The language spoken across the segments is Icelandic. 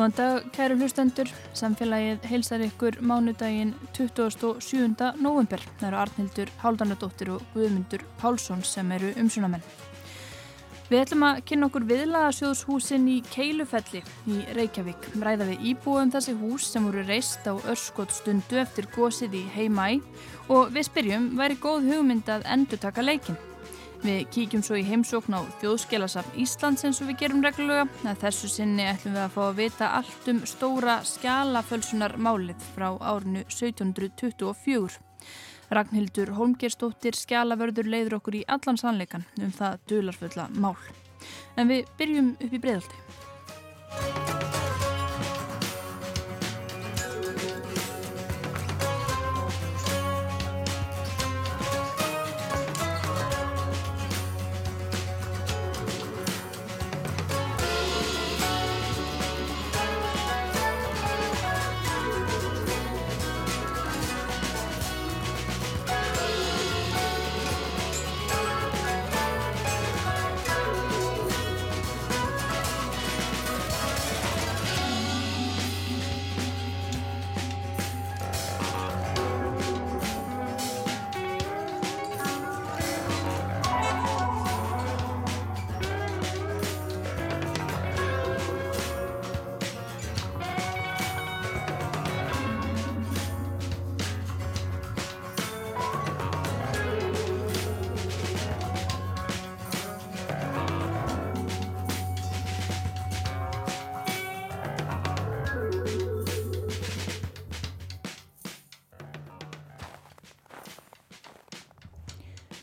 Góðan dag, kæru hlustendur. Samfélagið heilsar ykkur mánudaginn 27. november. Það eru Arnildur Háldanadóttir og Guðmundur Pálsson sem eru umsunamenn. Við ætlum að kynna okkur viðlagasjóðshúsin í Keilufelli í Reykjavík. Ræða við íbúum þessi hús sem voru reist á örskot stundu eftir gósið í heimæ og við spyrjum væri góð hugmynd að endur taka leikin. Við kíkjum svo í heimsókn á þjóðskelasafn Íslands eins og við gerum reglulega. Að þessu sinni ætlum við að fá að vita allt um stóra skjalafölsunar málið frá árinu 1724. Ragnhildur Holmgerstóttir skjalavörður leiður okkur í allan sannleikan um það dularfulla mál. En við byrjum upp í breyðaldi.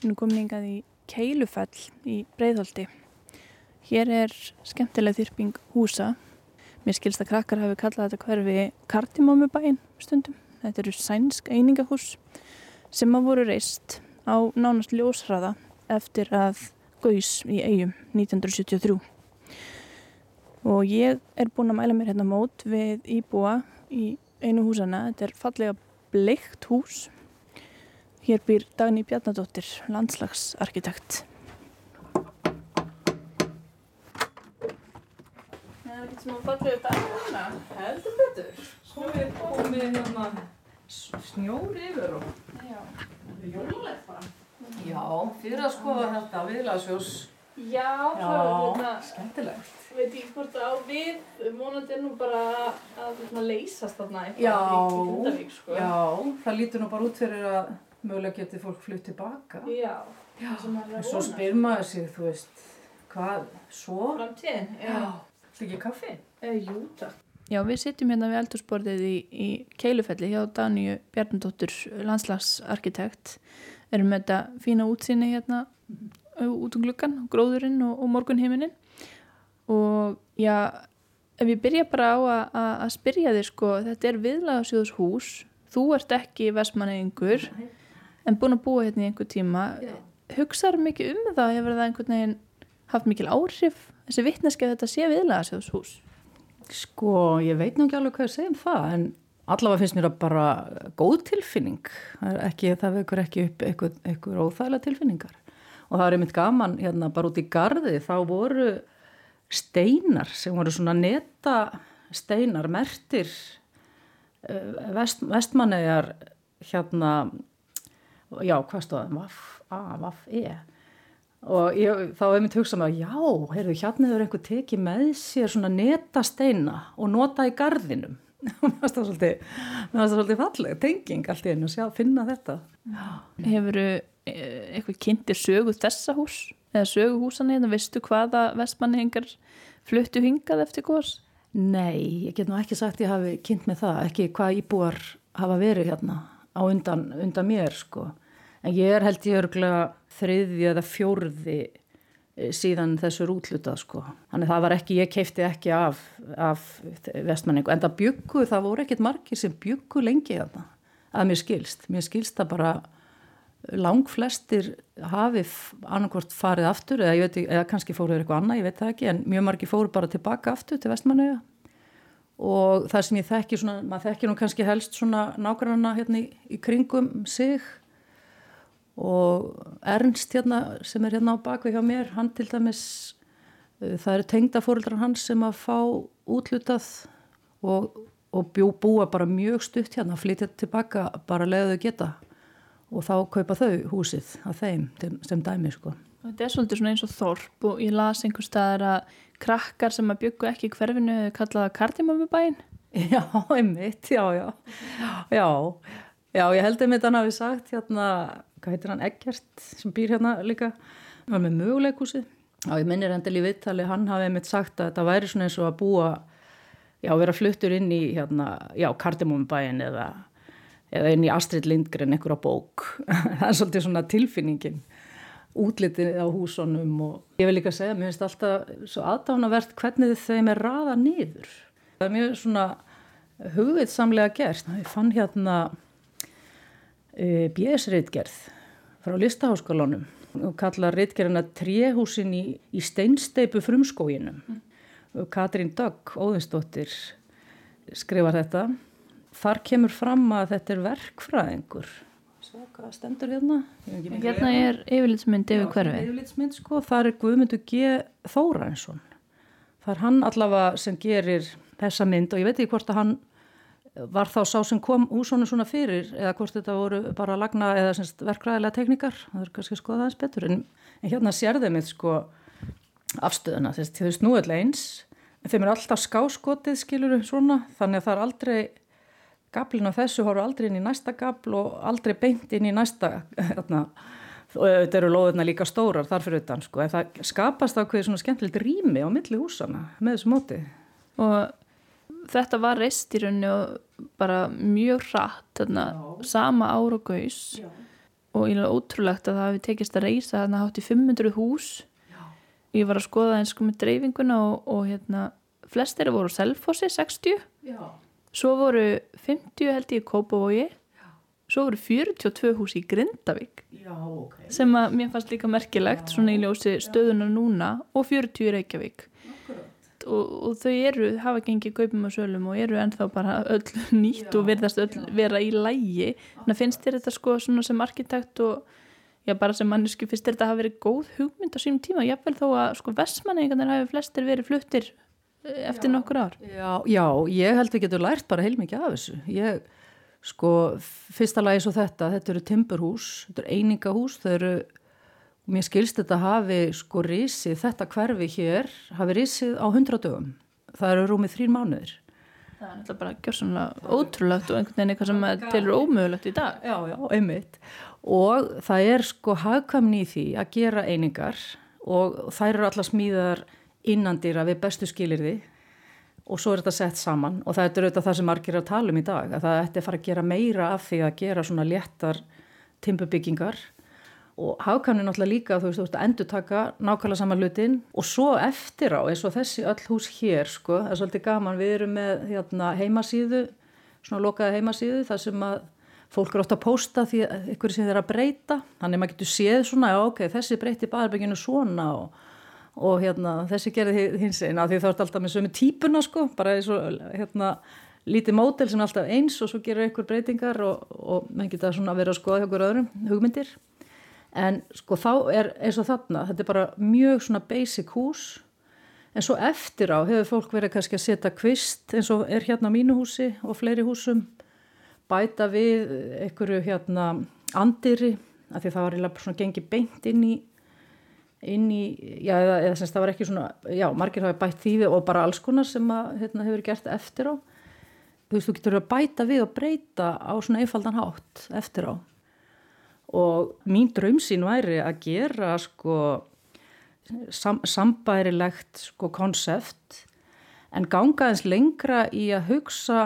Nú komin hingað í Keilufell í Breiðholti. Hér er skemmtileg þyrping húsa. Mér skilst að krakkar hafi kallað þetta hverfi Kardimómubæin stundum. Þetta eru sænsk einingahús sem að voru reist á nánast ljóshraða eftir að gaus í eigum 1973. Og ég er búin að mæla mér hérna mót við íbúa í einu húsana. Þetta er fallega bleikt hús Hér býr Dagný Bjarnadóttir, landslagsarkitekt. Það er ekkert sem að falla við dagina. Heldur betur. Svo er komið hérna snjóri yfir og Já. jólalegt bara. Já, fyrir að skoða þetta viðlagsjós. Já, Já, það er þetta, skemmtilegt. veit ég hvort á við, mónandi er nú bara að hérna, leysast þarna eitthvað í Grindavík, sko. Já, það lítur nú bara út fyrir að mögulega geti fólk flutt tilbaka. Já, Já, En svo spyr maður sig, þú veist, hvað, svo? Framtíðin, ekki kaffi? E, jú, takk. Já, við sitjum hérna við eldursportið í, í Keilufelli hjá Daníu Bjarnadóttur, landslagsarkitekt. Erum með þetta fína útsýni hérna uh, út um gluggan, gróðurinn og, og morgunheiminin. Og já, ef ég byrja bara á að- spyrja þér sko, þetta er viðlagasjóðs hús, þú ert ekki vestmannegingur, en búin að búa hérna í einhver tíma. Já. Hugsaður mikið um það, hefur það einhvern veginn haft mikil áhrif, þessi vitneski að þetta sé viðlagasjóðs hús? Sko, ég veit nú ekki alveg hvað ég segi um það, en allavega finnst mér að bara góð tilfinning. Er ekki, það vekur ekki upp einhver, einhver óþægilega tilfinningar. Og það er einmitt gaman, hérna bara út í gardi, þá voru steinar sem voru svona neta steinar, mertir, eh, vest, vestmannegar, hérna, já, hvað stóðum, vaff, a, vaff, e. Og ég, þá hef mér hugsað með að já, heyrðu, hérna hefur einhver tekið með sér svona netasteina og nota í gardinum. Mér finnst það svolítið, svolítið falleg, tenging allt í einu, sjá, finna þetta. Hefur eitthvað kynntir sögu þessa hús eða sögu húsana hérna, veistu hvaða vestmanningar fluttu hingað eftir góðs? Nei, ég get nú ekki sagt ég hafi kynnt með það, ekki hvað íbúar hafa verið hérna á undan, undan mér, sko. En ég er held ég örglega þriðji eða fjórði eh, síðan þessur útlutað, sko. Þannig það var ekki, ég keipti ekki af, af vestmanningu. En það byggu, það voru ekkit margir sem byggu lengi þarna, að mér skilst. Mér skilst það bara langflestir hafi annarkvort farið aftur eða, veit, eða kannski fóruður eitthvað annað, ég veit það ekki en mjög margir fóru bara tilbaka aftur til vestmannuða og það sem ég þekki svona, maður þekki nú kannski helst svona nákvæmna hérna í, í kringum sig og Ernst hérna sem er hérna á bakvið hjá mér, hann til dæmis uh, það eru tengdafóruldrar hans sem að fá útlutað og, og bjú, búa bara mjög stutt hérna, flytja tilbaka bara leiðu þau geta og þá kaupa þau húsið af þeim sem dæmi sko. Þetta er svolítið svona eins og þorp og ég las einhver staðar að krakkar sem að byggu ekki hverfinu kallaða kardimömmubæin Já, einmitt, já, já. Já, já, ég held einmitt hann hafi sagt hérna, hvað heitir hann, Eggert sem býr hérna líka hann var með möguleikúsi Já, ég minnir hendil í vittali, hann hafi einmitt sagt að þetta væri svona eins og að búa já, vera fluttur inn í hérna, já, kardimömmubæin eða eða inn í Astrid Lindgren einhverja bók. Það er svolítið svona tilfinningin útlitið á húsunum og ég vil líka segja, mér finnst alltaf svo aðdánavert hvernig þeim er raða niður. Það er mjög svona hugvitsamlega gert. Ég fann hérna e, bjæsreitgerð frá listaháskólanum og kalla reitgerðina Tréhúsin í, í steinsteipu frumskóginum. Mm. Katrín Dögg, óðinsdóttir skrifar þetta. Þar kemur fram að þetta er verkfræðingur svo hvað stendur hérna. Hérna er yfirlitsmynd yfir hverfi. yfirlitsmynd sko, þar er Guðmundur G. Þóransson það er hann allavega sem gerir þessa mynd og ég veit ekki hvort að hann var þá sá sem kom húsónu svona fyrir eða hvort þetta voru bara lagna eða semst, verkræðilega teknikar. Það er kannski skoða aðeins betur. En, en hérna sér þeim eitt sko afstöðuna. Þess, þau snúðlega eins en þeim er alltaf skáskotið skiluru svona. Þannig að það er aldrei gablin á þessu horfa aldrei inn í næsta gabl og aldrei beint inn í næsta þarna, og þetta eru loðurna líka stórar þar fyrir utan sko. En það skapast ákveði svona skemmtilegt rými á milli húsana með þessu móti. Og þetta var reist í rauninu og bara mjög hratt þarna, sama ára gaus. Já. og ég er ótrúlegt að það hefði tekist að reysa þarna hátt í 500 hús. Já. ég var að skoða eins sko með dreifinguna og, og hérna flestir voru selfossi 60 Já svo voru 50 held ég í Kópavogi. Svo voru 42 hús í Grindavík Já, okay. sem að mér fannst líka merkilegt Já, svona í ljósi stöðuna núna og 40 í Reykjavík. Og, og þau eru, hafa gengið kaupum og sölum og eru ennþá bara öll nýtt Já, og verðast öll vera í lægi. Þannig að finnst þér þetta sko svona sem arkitekt og já bara sem mannesku finnst þér þetta hafa verið góð hugmynd á sínum tíma, jáfnvel þó að sko vestmanningarnir hafi flestir verið fluttir eftir já, nokkur ár? Já, já, ég held við getum lært bara heilmikið af þessu. Ég, sko, fyrsta lagi svo þetta þetta eru timburhús, þetta eru einingahús þau eru, mér skilst þetta hafi sko risið, þetta hverfi hér hafi risið á hundra dögum. Það eru rúmið þrín mánuðir. Það er náttúrulega bara gjörsanlega ótrúlegt og einhvern veginn eitthvað sem tilur ómögulegt í dag. Já, já, einmitt. Og það er sko hagkamni í því að gera einingar og þær eru alltaf smíðar innandýra við bestu skilirði og svo er þetta sett saman. Og það er auðvitað það sem margir að tala um í dag að það ætti að fara að gera meira af því að gera svona léttar timpubyggingar og hafkannu náttúrulega líka þú veist, þú veist að endur taka nákvæmlega saman lutin og svo eftir á eins og þessi öll hús hér sko, það er svolítið gaman, við erum með hérna, heimasíðu, svona lokaða heimasíðu þar sem að fólk eru ofta að posta því að ykkur sem þeir að breyta. Þannig að maður getur séð svona, já ok, þessi breyti baðarbygginu svona og og hérna, þessi gerði hins einn að því þá er alltaf með sömu típuna sko, bara eins og hérna, lítið mótel sem er alltaf eins og svo gerur einhver breytingar og, og menn geta svona að vera að skoða hjá okkur öðrum hugmyndir. En sko þá er eins og þarna, þetta er bara mjög svona basic hús. En svo eftir á hefur fólk verið kannski að setja kvist eins og er hérna á mínu húsi og fleiri húsum bæta við einhverju hérna andiri, af því það var eiginlega svona gengið beint inn í inn í, já, eða, eða semst það var ekki svona, já, margir hafi bætt þýði og bara alls konar sem að, hérna, hefur gert eftir á. Þú veist, þú getur að bæta við og breyta á svona einfaldan hátt eftir á. Og mín draumsín væri að gera sko sam, sambærilegt sko konsept en ganga eins lengra í að hugsa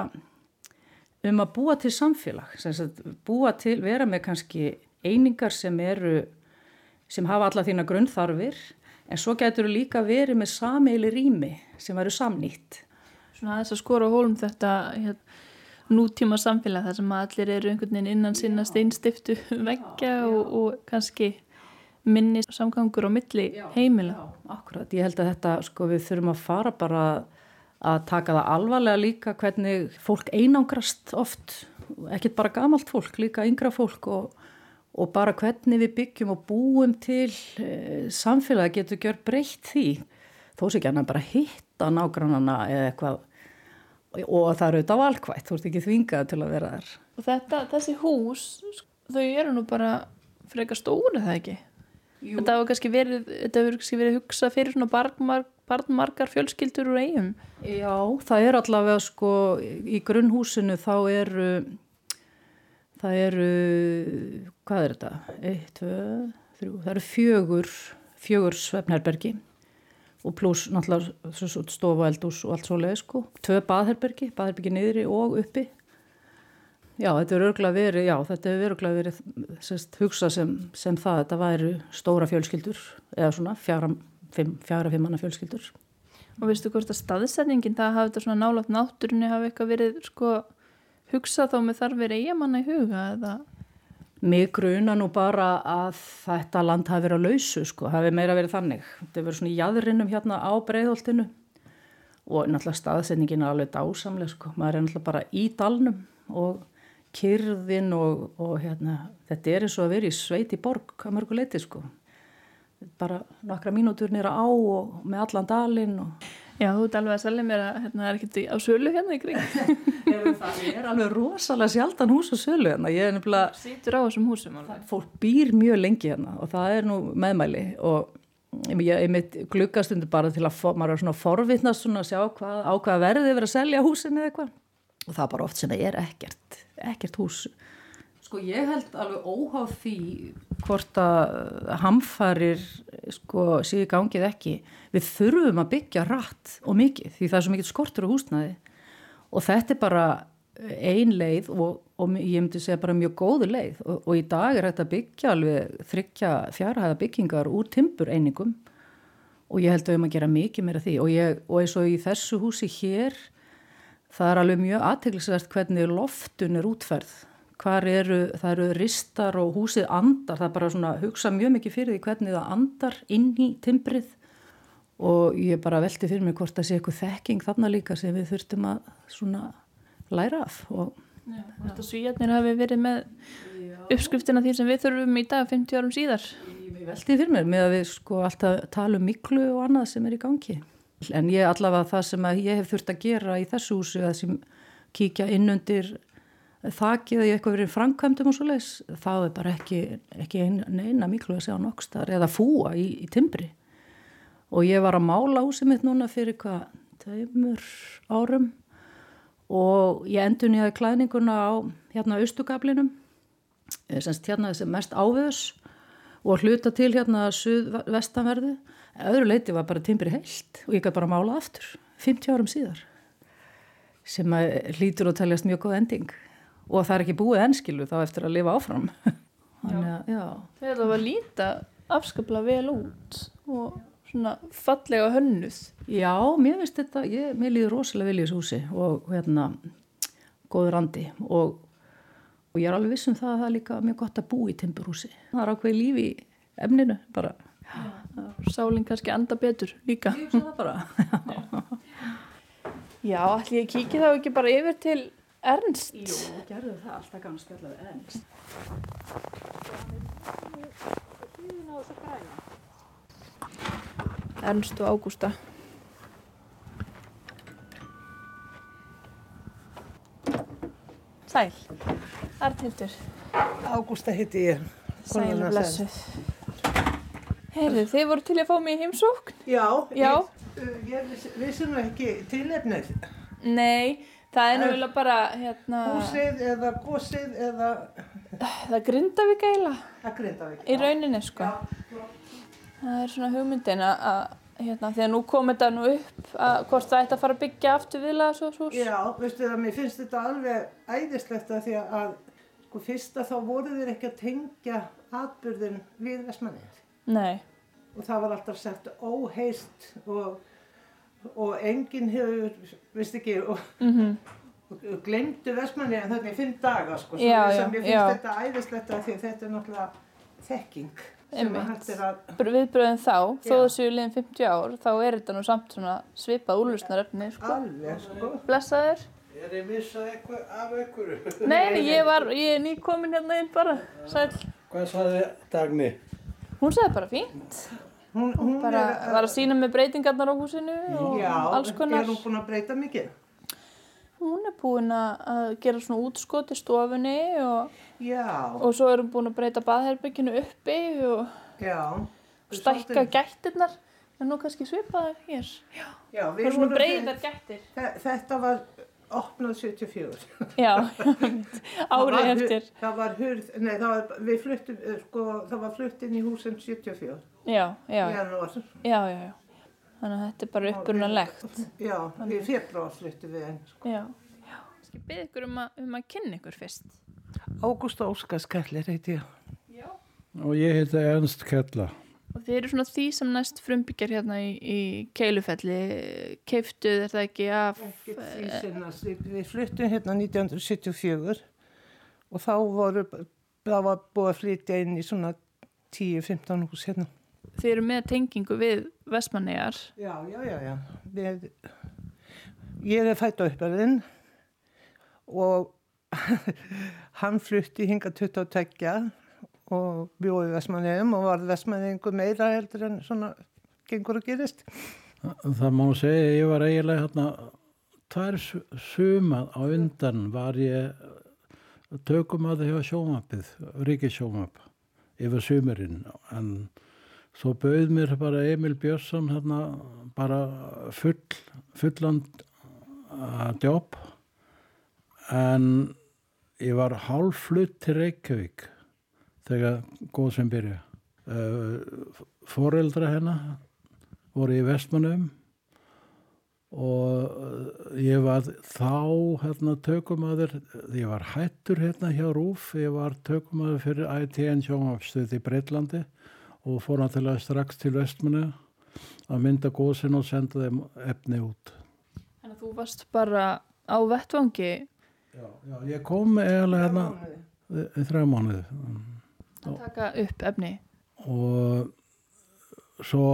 um að búa til samfélag, semst að búa til, vera með kannski einingar sem eru sem hafa alla þína grunnþarfir en svo getur þú líka verið með sameili rými sem veru samnýtt. Svona aðeins að skora hólum þetta hér, nútíma samfélag þar sem allir eru einhvern veginn innan sinna steinstiftu veggja og, og kannski minni samgangur á milli já, heimila. Já, akkurat. Ég held að þetta sko við þurfum að fara bara að taka það alvarlega líka hvernig fólk einangrast oft, ekkert bara gamalt fólk, líka yngra fólk og og bara hvernig við byggjum og búum til e, samfélagi getur gjör breytt því þó sé ekki hann bara hitta nágrannana eða eitthvað og það eru auðvitað valkvætt, þú ert ekki þvingað til að vera þar. Og þetta, þessi hús, þau eru nú bara frekar stóri það ekki? Jú. Þetta hefur kannski verið, verið hugsað fyrir svona barnmark, barnmarkar fjölskyldur úr eigum. Já, það er allavega sko í grunnhúsinu þá eru, það eru, hvað er þetta? Eitt, tvö, þrjú, það eru fjögur, fjögur svefnherbergi og pluss náttúrulega stofa eldús og allt svo leið sko. Tvö baðherbergi, baðherbergi niðri og uppi Já, þetta er örgulega verið, já, þetta er örgulega verið sérst, hugsa sem, sem það, þetta væri stóra fjölskyldur eða svona fjara, fimm, fjara fimmanna fjölskyldur. Og veistu hvort að staðsetningin það hafi þetta svona nálátt náttúrunni hafi eitthvað verið sko hugsa þá með þarfir eigamanna í huga eða? Mig gruna nú bara að þetta land hafi verið að lausu sko, hafi meira verið þannig. Þetta verið svona í jæðurinnum hérna á breyðholtinu og náttúrulega staðsetningin er alveg dásamlega sko, maður er náttúrulega bara í dalnum og kyrðin og, og hérna, þetta er eins og að vera í sveit í borg að mörgu leiti sko bara nokkra mínútur nýra á og með allan dalinn og... Já, þú ert alveg að selja mér að hérna er ekkert á sölu hérna í kring. Það er alveg rosalega sjaldan hús á sölu hérna. Ég er nefnilega Sýtur á þessum húsum alveg. Fólk býr mjög lengi hérna og það er nú meðmæli og ég mitt glukastundu bara til að for, maður er svona forvittnast svona að sjá hvað, á hvað verði verið að selja húsin eða eitthvað. Og það er bara oft sem það er ekkert ekkert hús Sko ég held alveg óháð því hvort að hamfarir sko síði gangið ekki. Við þurfum að byggja rætt og mikið því það er svo mikið skortur á húsnaði og þetta er bara ein leið og, og ég myndi segja bara mjög góðu leið. Og, og í dag er þetta byggja alveg þryggja fjárhæða byggingar úr timpur einingum og ég held að við erum að gera mikið meira því. Og, ég, og eins og í þessu húsi hér það er alveg mjög aðteglisvert hvernig loftun er útferð hvar eru, það eru ristar og húsið andar, það er bara svona hugsa mjög mikið fyrir því hvernig það andar inn í timbrið. Og ég bara velti fyrir mig hvort það sé eitthvað þekking þarna líka sem við þurftum að svona læra af og Já, Þetta svíjarnir hafi verið með uppskriftina því sem við þurfum í dag 50 árum síðar. Ég velti fyrir mér með að við sko alltaf tala um miklu og annað sem er í gangi. En ég allavega það sem ég hef þurft að gera í þessu húsu að sem kíkja innundir þakið í eitthvað verið framkvæmdum og svo leiðs það er bara ekki, ekki eina miklu að segja nokstar eða fúa í, í timbri. Og ég var að mála húsið mitt núna fyrir hvað tæmur árum. Og ég endur nýjaði klæðninguna á hérna austugablinum eh, semst hérna þessi mest áviðus og hluta til hérna vestanverðu öðru leiti var bara timbri heilt og ég gæti bara mála aftur 50 árum síðar sem hlýtur og taljast mjög góð ending og það er ekki búið enskilu þá eftir að lifa áfram. Þannig að, já. Það er að líta afskapla vel út og svona fallega hönnuð. Já, mér finnst þetta ég, mér líður rosalega vel í þessu húsi og hérna, góður andi og, og ég er alveg vissum það að það er líka mjög gott að bú í timburhúsi. Það er ákveð lífi í efninu bara. Sálinn kannski anda betur líka. Ég finnst það bara. Já, allir ég kíkja þá ekki bara yfir til Ernst Jú, gerðu það alltaf gana spjallaði Ernst Ernst og Ágústa Sæl Artildur Ágústa hitti ég Sæl og blessuð Herðu, þið voru til að fá mig í heimsókn? Já, Já. ég, ég vissi nú ekki tilefnið. Nei, það er náttúrulega bara hérna, Húsið eða gósið eða það er Grindavík eiginlega að Grindavík. í rauninni sko. Það er svona hugmyndin að, hérna, því að nú kom þetta nú upp að hvort það ætti að fara að byggja aftur viðlega svo svo. Já, veistu það, mér finnst þetta alveg æðislegt að því að sko fyrsta þá voru þeir ekki að tengja atbyrðin við Vestmannið. Nei, Og það var alltaf sagt óheist og, og enginn hefur, veist ekki, og, mhm, og glemdu Vestmannið en í fimm daga sko. Já, já, að mér finnst já. þetta æðislegt að því þetta er náttúrulega þekking sem að hægt er að viðbröðin þá, þó séu liðin 50 ár, þá er þetta nú samt svona svipað úrlustnarefni sko. alveg sko. Blessaður. Er ég missað eitthvað af einhverju? Nei, nei, ég var, ég er nýkomin hérna inn bara, sæl. Hvað saði Dagni? Hún sagði bara fínt, Hún, hún bara er, var að sína með breytingarnar á húsinu og já, alls konar. er hún búin að breyta mikið? hún er búin að að gera svona útskot í stofunni og, Já, og svo er hún búin að breyta baðherbygginu uppi og já. stækka gættirnar. En nú kannski svipaði hér. Já, Já, vorum- breyðar gættir. Þe- Þetta var opnað 74. Já, árið eftir. Það var hurð, nei, það var, við fluttum, eh, sko, það var flutt inn í húsum 74. Já, já, já, já, já. Þannig að þetta er bara upprunalegt. Já, í februar fluttum við inn. Já, já. Skal byrja ykkur um að, um að kynna ykkur fyrst. Ágústa Óskarskellir heiti ég. Já. Og ég heiti Ernst Kella. Og þið eru svona því sem næst frumbyggjar hérna í, í Keilufelli, keiftuð er það ekki af, Ekki því sinnast. Við, við fluttum hérna 1974 og þá voru, það var búið að flytja inn í svona 10-15 hús hérna. þið eru með tengingu við Vestmannegar. Já, já, já, já. Við, ég er fætt á uppöðin og hann flutti hinga 22 og bjóði Vestmannegjum og var Vestmannegjum meira heldur en svona gengur og gerist. Það má segja, ég var eiginlega hérna, tvær su- sumar á undan var ég tökum að það hjá sjómapið, ríkisjómap, yfir sumarinn. En svo bauð mér bara Emil Björnsson hérna bara full, fulland að jobb. En ég var hálfflutt til Reykjavík þegar góð sem byrja. Uh, foreldra hennar voru í Vestmannum og ég var þá hérna tökumadur, ég var hættur hérna hjá Rúf, ég var tökumadur fyrir ITN sjónvapstöð í Breitlandi og fór náttúrulega strax til Vestmannu að mynda góðsinn og senda þeim efni út. Þannig að þú varst bara á vettvangi Já, já ég kom eiginlega hérna í þrjá mánuði. Að taka upp efni. og svo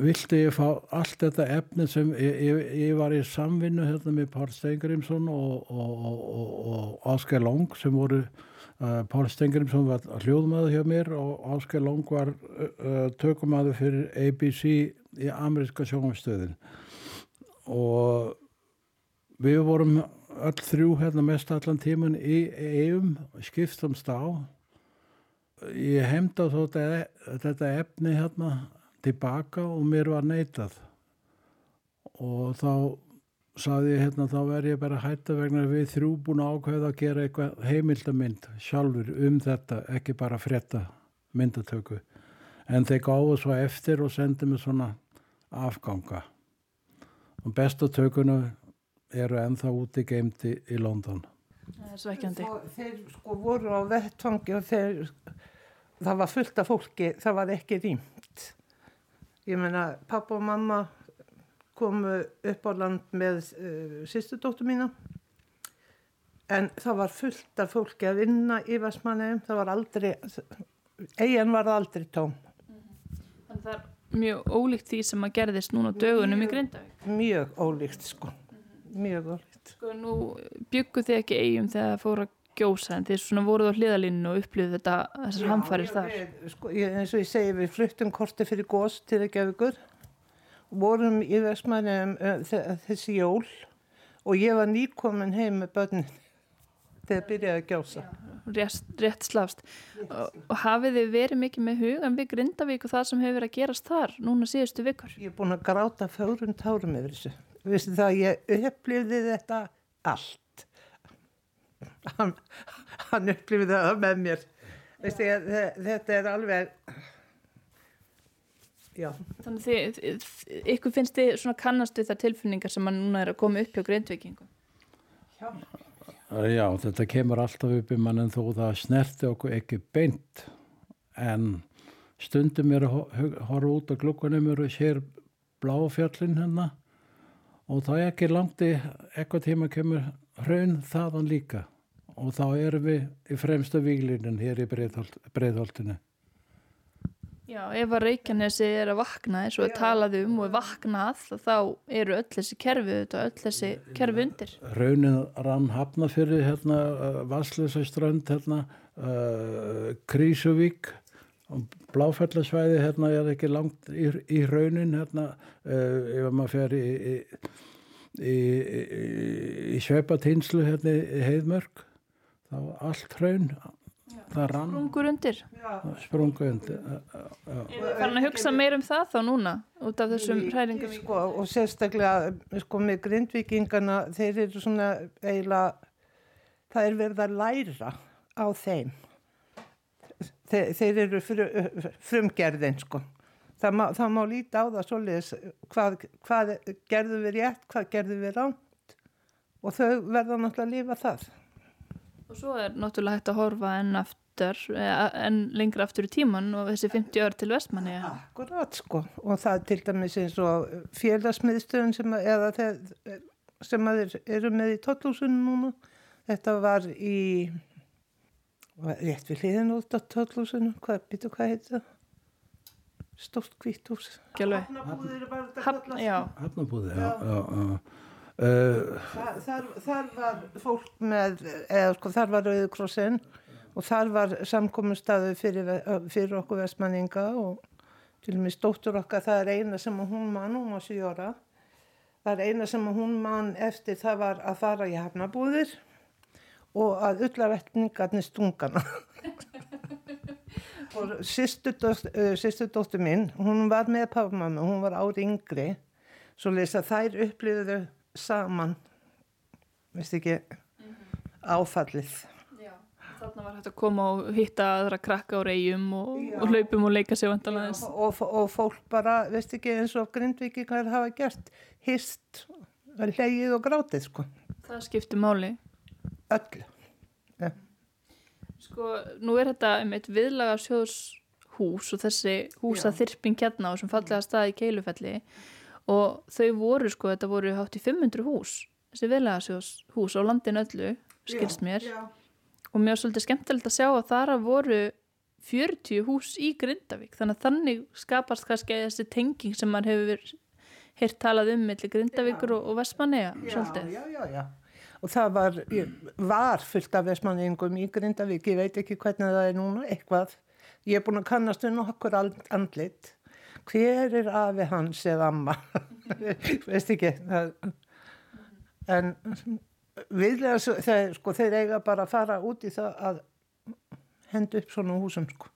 vildi ég fá allt þetta efni sem ég, ég, ég var í samvinnu hérna með Pál Steingrimsson og, og, og, og, og Ásker Long sem voru uh, Pál Steingrimsson var hljóðmaður hjá mér og Ásker Long var uh, tökumadur fyrir ABC í ameríska sjónumstöðin og við vorum öll þrjú hérna mest allan tíman í eigum skiptumst á ég heimda þó þetta, efni hérna tilbaka og mér var neitað. Og þá saði ég hérna þá verð ég bara hætta vegna við þrjú búin að ákveða að gera eitthvað heimildamind sjálfur um þetta ekki bara frétta myndatöku. En þeir gáðu svo eftir og sendi mig svona afganga. Og bestatökunu eru ennþá úti geimti í London. er. Þeir, þeir sko voru á vettfangi og þeir, það var fullt af fólki, það var ekki rýmt. Ég meina, pappa og mamma komu upp á land með uh, sýstudóttu mína en það var fullt af fólki að vinna í Vestmanneum, það var aldrei, eigin var aldrei tóm. Þannig að það er mjög ólíkt því sem að gerðist núna dögunum í Grindavík. Mjög ólíkt sko, mjög ólíkt. Sko nú byggu þið ekki eigum þegar það fór að gjósa en þið svona voruð á hliðalínu og upplýðu þetta þessar hamfærir þar. Sko, ég, eins og ég segi, við fluttum korti fyrir gós til ekki af ykkur vorum í Vestmannum þessi jól og ég var nýkomin heim með börnin þegar byrjaði að gjósa. Rétt, rétt slafst. Og, og hafið þið verið mikið með hugan við Grindavík og það sem hefur verið að gerast þar núna síðustu vikur? Ég er búin að gráta fjórum tárum yfir þessu. Vistu það, ég upplifði þetta allt. Hann, hann upplifði það með mér. Vistu, ég, þetta er alveg, já. Þannig þið, þið, ykkur finnst þið svona kannast við þar tilfinningar sem að núna er að koma upp hjá Grindvíkingum? Já, þetta kemur alltaf upp í mann en þó það snerti okkur ekki beint en stundum er að horfa út á glukkanum og sér bláfjallin hérna og það er ekki langt í eitthvað tíma kemur hraun þaðan líka og þá erum við í fremsta víglinin hér í Breiðholt, Breiðholtinu. Já, ef að Reykjanesi er að vakna eins og er talað um og er vaknað þá eru öll þessi kerfi auðvitað, öll þessi kerfi undir. Raunin rann hafna fyrir hérna, Vasslösa strönd, hérna, uh, Krísuvík, Bláfellasvæði hérna er ekki langt í, í raunin, hérna, uh, ef maður fer í, í, í, í, í sveipatínslu hérna í heiðmörk það var allt hraun það rann Sprungur undir. sprungu undir Er þið farin að hugsa meir um það þá núna út af þessum hræringum? sko, og sérstaklega sko, með grindvikingana þeir eru svona eiginlega það er verið að læra á þeim þeir, þeir eru fru, frumgerðin sko það má, það má líta á það svoleiðis hvað, hvað gerðum við rétt hvað gerðum við ránt og þau verða náttúrulega að lifa það Og svo er náttúrulega hægt að horfa enn aftur, eh, enn lengra aftur í tíman og þessi 50 ár til vestmanni. Akkurat sko og það er til dæmis eins og félagsmiðstöðun sem, sem að þeir eru með í tollhúsinu núna. Þetta var í rétt við hliðin út af tollhúsinu, hvað, býtu hvað heit það? Stórt. Ekki alveg. Hafnabúðir var þetta Hafn, kallað. já, já, já, já. Uh, Þar, þar, þar var fólk með, eða sko þar var Rauðkrossin og þar var samkominnstaðu fyrir, fyrir okkur vestmanninga og til og með stóttur okkar það er eina sem hún mann, hún var 7 ára. Það er eina sem hún mann eftir það var að fara í hafnabúðir og að ullavetningarnir stungana. og sýstu dóttur mín, hún var með pafmamma, hún var ári yngri, svo leysa þær upplýðuðu saman, veist ekki, áfallið. þarna var hægt að koma og hitta aðra krakka á reyjum og, og hlaupum og leika sig vandalega þess. og, og fólk bara, veist ekki, eins og grindvikingar hafa gert, hist, hlegið og grátið, sko, Það skiptir máli. Öll. Sko, nú er þetta um eitt viðlaga sjóðshús og þessi húsa þyrping hérna á sem fallega stað í Keilufelli og þau voru, sko, þetta voru hátt í 500 hús, þessi viðlaga sjóðshús á landin öllu, skilst mér. Já, Og mér var svolítið skemmtilegt að sjá að þar að voru 40 hús í Grindavík, þannig að þannig skapast kannski þessi tenging sem maður hefur heyrt talað um millir Grindavíkur og, og Vestmanneja, svolítið. já, já, já. Og það var, var fullt af vestmanningum í Grindavík, ég veit ekki hvernig það er núna, eitthvað. Ég er búin að kannast um nokkur andlit. Hver er afi hans eða amma? veist ekki. En viðlega, þeir, sko, þeir eiga bara að fara út í það að henda upp svona húsum, sko.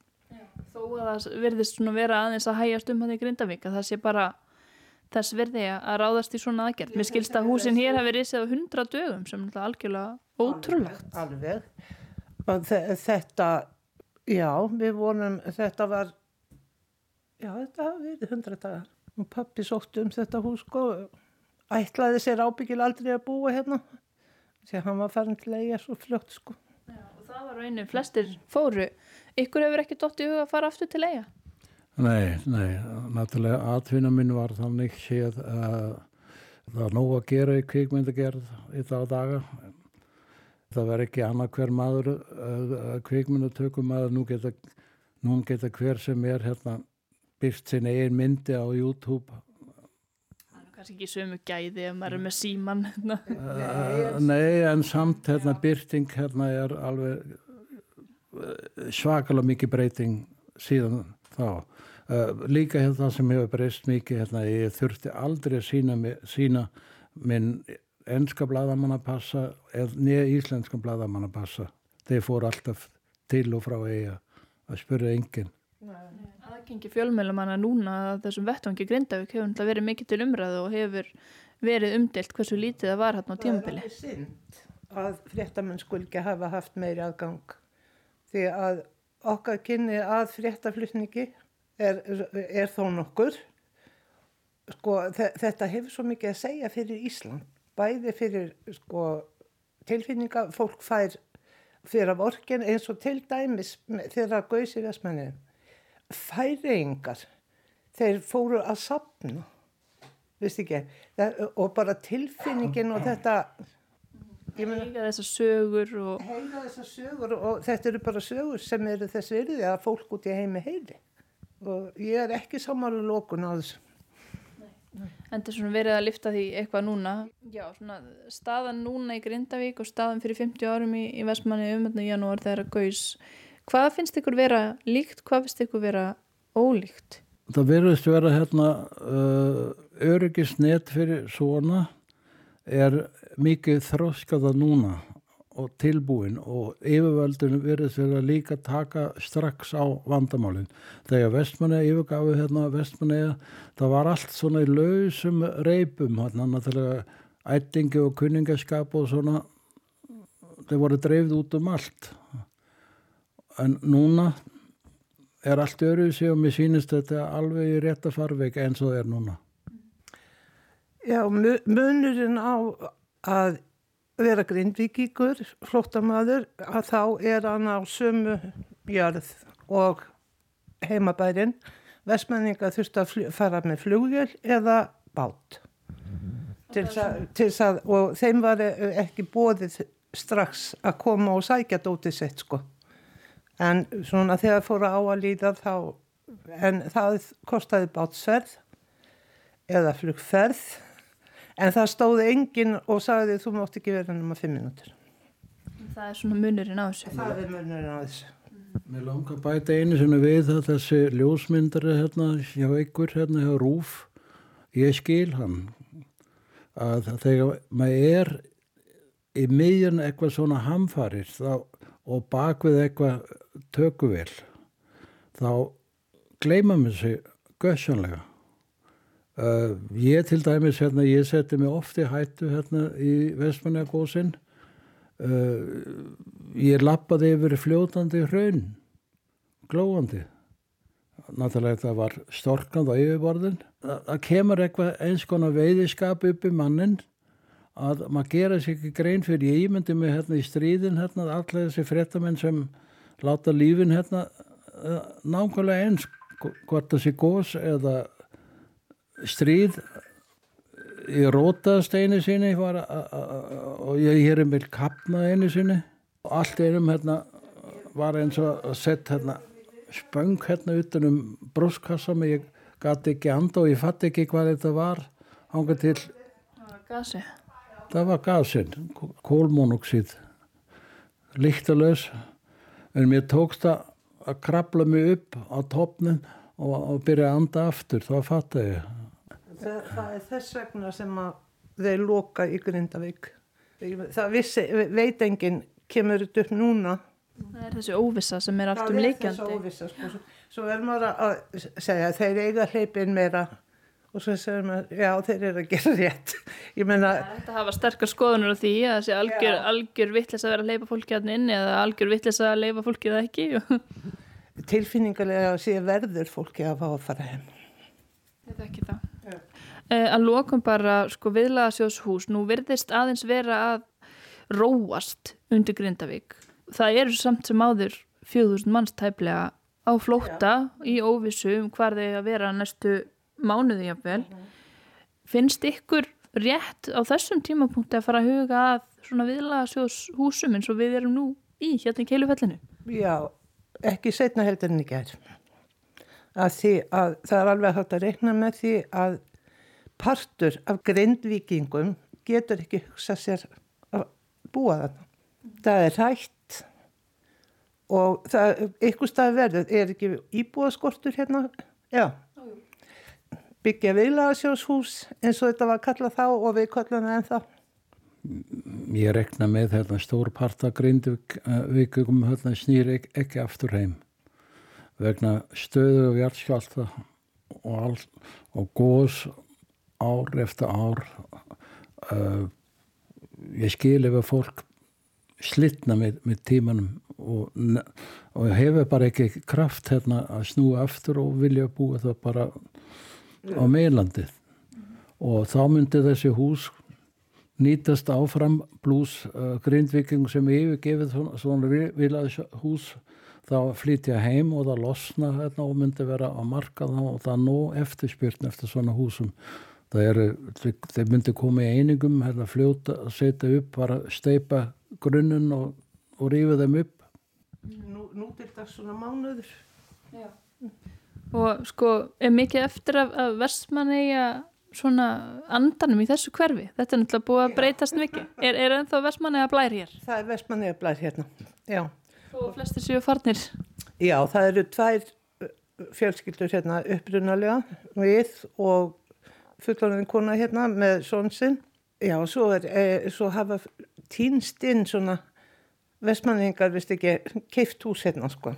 Þó að það virðist svona vera aðeins að hægjast um hann í Grindavík, að það sé bara þess virði að ráðast í svona aðgerð. Mér skilst að húsin hér hafi risið á 100 dögum sem er algjörlega ótrúlegt. Alveg. Þe- Þetta, já, við vonum, þetta var, já, þetta hafi verið hundra dagar. Og pappi sótti um þetta hús, sko, ætlaði sér ábyggil aldrei að búa hérna. Að hann var farin til að eiga svo fljótt, sko. Já, og það var einu, flestir fóru. Ykkur hefur ekki dótt í huga að fara aftur til eiga? Nei, nei, náttúrulega atvinna minn var þannig séð að það var nóg að gera í kvikmyndagerð í þá daga. Það var ekki annað hver maður kvikmyndatökum maður, nú geta, nú geta hver sem er hérna byrst sin eigin myndi á YouTube. Það er kannski ekki sömu gæði ef maður er með síman. hérna. Uh, nei, en samt hérna byrting hérna er alveg uh, svakalega mikið breyting síðan þá. Uh, líka hérna það sem hefur breyst mikið hérna, ég þurfti aldrei að sína, sína minn enska bladamann að passa eða neða íslenska bladamann að passa. Þeir fóru alltaf til og frá eiga að spyrja enginn. Aðgengi fjölmjölumanna núna að þessum vettvangi Grindavík hefur verið mikið til umræðu og hefur verið umdelt hversu lítið það var hérna á tímabili. Það er synd að fréttamenn skul ekki hafa haft meiri aðgang. Því að okkar kynni að fréttaflutningi er, er þó nokkur. Sko, þe- þetta hefur svo mikið að segja fyrir Ísland. Bæði fyrir sko, tilfinninga, fólk fær fyrir af orkin eins og til dæmis að gauðs í vestmenni. Færingar, þeir fóru að sapna veist ekki, og bara tilfinningin og þetta Líka þessar sögur og heyra þessar sögur og þetta eru bara sögur sem eru þess virði að fólk út í heimi heyri og ég er ekki samála lókun á þessu endur svona verið að lifta því eitthvað núna. Já, svona staðan núna í Grindavík og staðan fyrir 50 árum í, í Vestmanni um þetta í janúar þegar að gaus. Hvað finnst ykkur vera líkt, hvað finnst ykkur vera ólíkt? Það verðist vera hérna uh, öryggisnet fyrir svona er mikið þróskaða núna og tilbúin og yfirvöldin verið fyrir að líka taka strax á vandamálinn. Þegar vestmanniða yfirgafu hérna vestmanniða, það var allt svona í lausum reipum, hérna náttúrulega ættingi og kunningaskap og svona, þeir voru dreifð út um allt. En núna er allt öruð sig og mér sýnist þetta alveg í rétta farveik eins og það er núna. Já, mu- munurinn á að vera grindvíkíkur, flóttamaður, að þá er hann á sömu jörð og heimabærin. Vestmenninga þurfti að fara með flugjöl eða bát. Til að, til að, og þeim var eh, ekki bóðið strax að koma og sækja dótið sitt sko. En svona þegar fóru á að líða þá, en það kostaði bátsverð eða flugferð en það stóði enginn og sagði þú mátt ekki vera nema fimm minútur. Það er svona munurinn á þessu. Það er munurinn á þessu. Mér langar að bæta einu sinni við að þessi ljósmyndari hérna hjá ykkur hérna hjá Rúf ég skil hann að þegar maður er í miðjun eitthvað svona hamfarir þá, og bakvið eitthvað tökuvel þá gleyma mér sig gössanlega uh, ég til dæmis hérna ég seti mig oft í hættu hérna í vestmannjagósin uh, ég lappaði yfir fljótandi hraun glóandi. Náttúrulega það var storkand á yfirborðin. Það, kemur eitthvað eins konar veiðiskap upp í mannin að maður gera sér ekki grein fyrir. Ég ímyndi mig hérna í stríðin hérna allir þessi fréttamenn sem láta lífin hérna uh, nákvæmlega eins hvort það sé gós eða stríð ég rótaðast einu sinni var, og ég hér er með kapna einu sinni. Og allt einum hérna var eins og að setja hérna spöng hérna utan um brúskassa mig. Ég gati ekki anda og ég fatt ekki hvað þetta var hanga til gasi. það var gasinn, kólmónoxid líktalös en mér tókst að að krabla mig upp á topnum og, og byrja að anda aftur, þá fatt ég Það, það er þess vegna sem að þeir loka í Grindavík. Það vissi, veit enginn kemur þetta upp núna. Það er þessi óvissa sem er allt um Það er leikjandi. þessi óvissa, sko. Svo, svo er maður að segja þeir eiga hleypin meira og svo segir maður, já þeir eru að gera rétt. Ég meina, Þetta hafa sterkar skoðunur á því að þessi algjör, algjör vittlis að vera að leipa fólki hann inn eða algjör vittlis að leipa fólki það ekki. tilfinningarlega sé verður fólki að fá að fara heim. Ég þekki það. Já. Uh, að lokum bara sko viðlagasjóðshús, nú virðist aðeins vera að róast undir Grindavík. Það eru samt sem áður 4000 manns tæplega á flótta í óvissu um hvar þeir að vera næstu mánuði jafnvel. Finnst ykkur rétt á þessum tímapunkti að fara að huga að svona viðlagasjóðshúsum eins og við erum nú í hérna í keilufellinu? Já, ekki setna heldur en í gær. Að því að það er alveg hægt að reikna með því að partur af grindvíkingum getur ekki hugsa sér að búa þarna. Það er rætt og það, ykkur stað verður, er ekki íbúðaskortur hérna? Já. Byggja viðlagasjóshús eins og þetta var kallað þá og við kallum það ennþá. ég rekna með þetta stór parta grindvikum hérna snýr ekki, ekki aftur heim vegna stöðu og hjartskjálta og, og gós ár eftir ár uh, ég skil ef að fólk slitna með, með tímanum og, og hefur bara ekki kraft hérna að snúa aftur og vilja búa það bara á meilandið og þá myndi þessi hús nýtast áfram blús uh, grindviking sem yfirgefið svona, svona vilaðs hús þá flytja heim og það losna hérna, og myndi vera á markað og það er nóg eftirspyrn eftir svona húsum það eru, þeir myndi koma í einingum hérna fljóta, setja upp bara steipa grunninn og, og rífa þeim upp Nú, nú til það svona mánuður. Og sko, er mikið eftir af, af versmanneigja svona andanum í þessu hverfi? Þetta er náttúrulega búið að breytast mikið. Er, er ennþá versmanneigja blær hér? Það er vestmanniða blær hérna. Já. Og flestir séu farnir. Já, það eru tvær uh, fjölskyldur hérna upprunalega við og fullorðin kona hérna með són sinn Já, svo, er, e, svo hafa týnst inn svona vestmanningar, vist ekki, keift hús hérna, sko.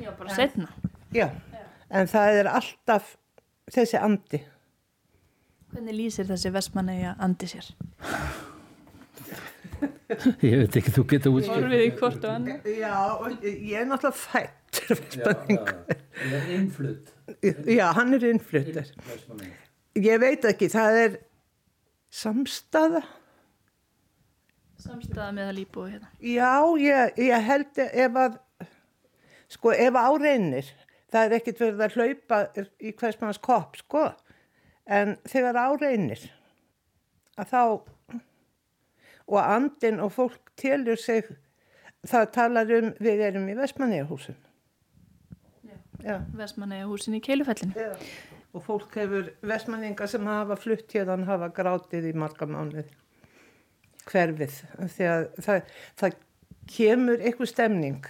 Já, bara setna. Já, en það er alltaf þessi andi. Hvernig lýsir þessi vestmanni að andi sér? Ég veit ekki, þú getur útskjöld. Horfið í hvort og annar. Já, og ég er náttúrulega fættur vestmanningur. Ég er innflutt. Já, hann er innfluttur. Ég veit ekki, það er samstaða. Samstæða með að líbúi hérna. Já, ég, ég held ef að, sko, ef áreinir, það er ekkit verið að hlaupa í hvers manns kopp, sko, en þegar áreinir, að þá, og andin og fólk telur sig, það talar um, við erum í Vestmanniðahúsum. Já. Vestmanni húsin í Keilufellinu. Já. Og fólk hefur, Vestmanningar sem hafa flutt hérðan hafa grátið í marga mánuði hverfið, því að það, það kemur einhver stemning.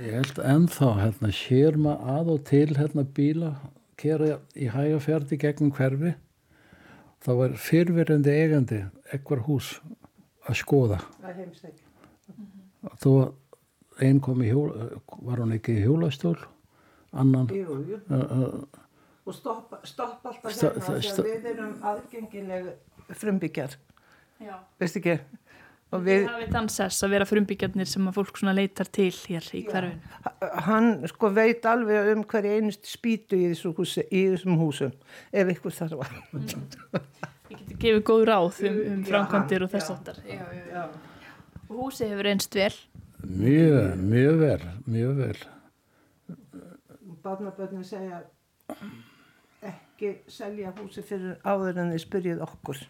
Ég held ennþá, hérna, sér maður að og til hérna bíla, kera í hægafjörði gegnum hverfi. Það var fyrfirandi eigandi, ekvar hús að skoða. Það er heimsæk. Þó að einn kom í hjól, var hún ekki í hjólastól, annan, Jú, jú. uh, Og stoppa, stoppa alltaf Sto- hérna, að við erum aðgengileg frumbyggjar, Já. veist ekki? Og Við við, hafið þann sess að vera frumbyggjarnir sem að fólk leitar til hér í hverfinu. hann sko veit alveg um hverju einustu spýtu í, þessu húsi, í þessum húsum, ef ykkur þarf að. Ég geti gefið góð ráð um, um framkvæmdir og já. þess aftar. Og húsið hefur einst vel. mjög, mjög vel, mjög vel. Barnaböðnum segja ekki selja húsi fyrir áður en þið spyrjið okkur.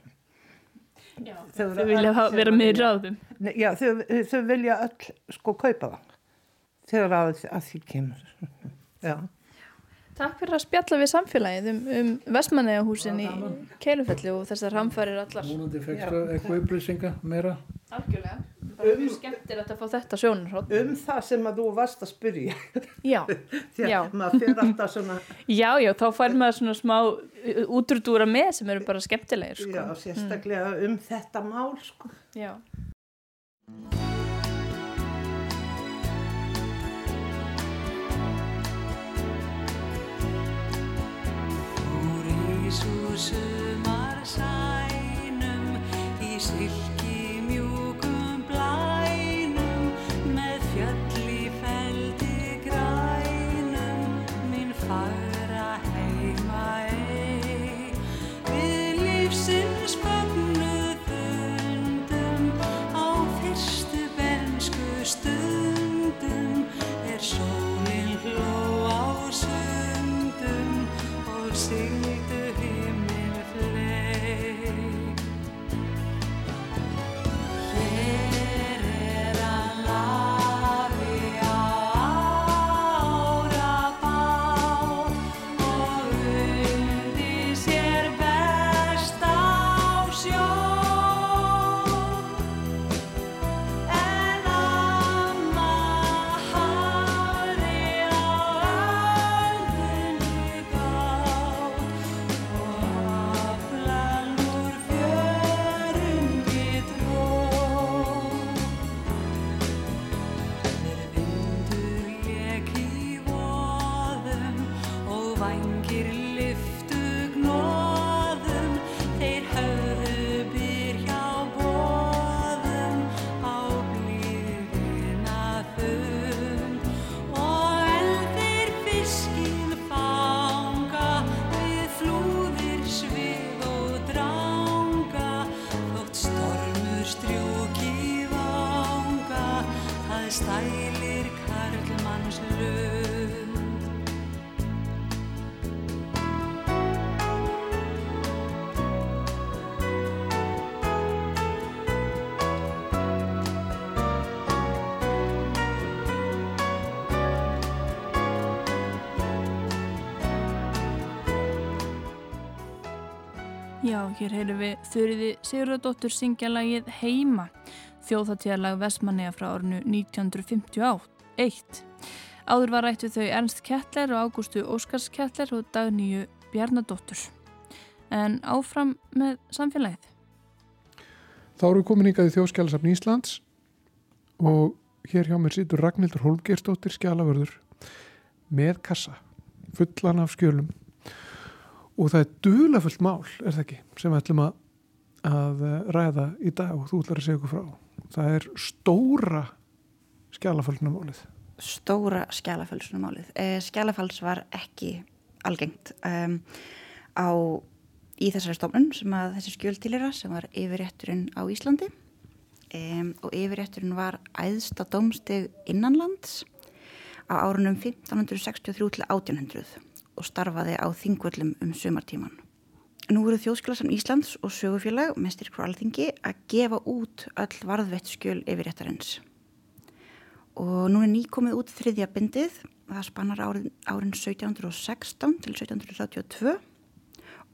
Já. Þau Þau vilja hafa- vera með í ráðum. Nei, Já, þau, þau vilja öll sko kaupa það þegar að, að því kemur. Já. Takk fyrir að spjalla við samfélagið um, um Vestmanneigahúsin í Keilufelli og þessar hamfærir allar. Múnandi fegstu eitthvað upplýsinga meira? Algjörlega. Bara mjög skemmtilegt að fá þetta sjónarhótt. Um það sem að þú varst að spyrja. Já, Því Já. að maður fyrir alltaf svona, já, já, þá fær maður svona smá útrúdúra með sem eru bara skemmtilegir, sko. já, sérstaklega um þetta mál, sko. Já. Ísúsumar sænum í silki stælir karlmanns lund Já, hér heyrum við Þurriði Sigurðardóttur syngja lagið Heima, þjóðhattíðalag Vestmanneja frá árinu 1951. Áður var rætt við þau Ernst Kettler og Ágústu Óskars Kettler og Dagníu Bjarnadóttur. En áfram með samfélagið. Þá eru komin hingað í þjóðskjálasafn Íslands og hér hjá mér situr Ragnhildur Holgersdóttir skjálavörður með kassa, fullan af skjölum og það er dulafullt mál, er það ekki, sem við ætlum að, að ræða í dag og þú ætlar að segja okkur frá. Það er stóra skjálaföldunumálið. stóra skjálafölsunumálið. Eh, skjálafals var ekki algengt um, á, í þessari stofnun sem að þessi skjöld tilera sem var yfirrétturinn á Íslandi um, og yfirrétturinn var æðsta dómstig innanlands á árunum 1563 til 1800 og starfaði á þingvöllum um sumartíman. Nú eru þjóðskjálasan Íslands og sögufélag með styrkur alþingi að gefa út öll varðveitt skjöl yfirréttarins og nú er nýkomið út þriðja bindið, það spannar árin, árin 1716 til 1732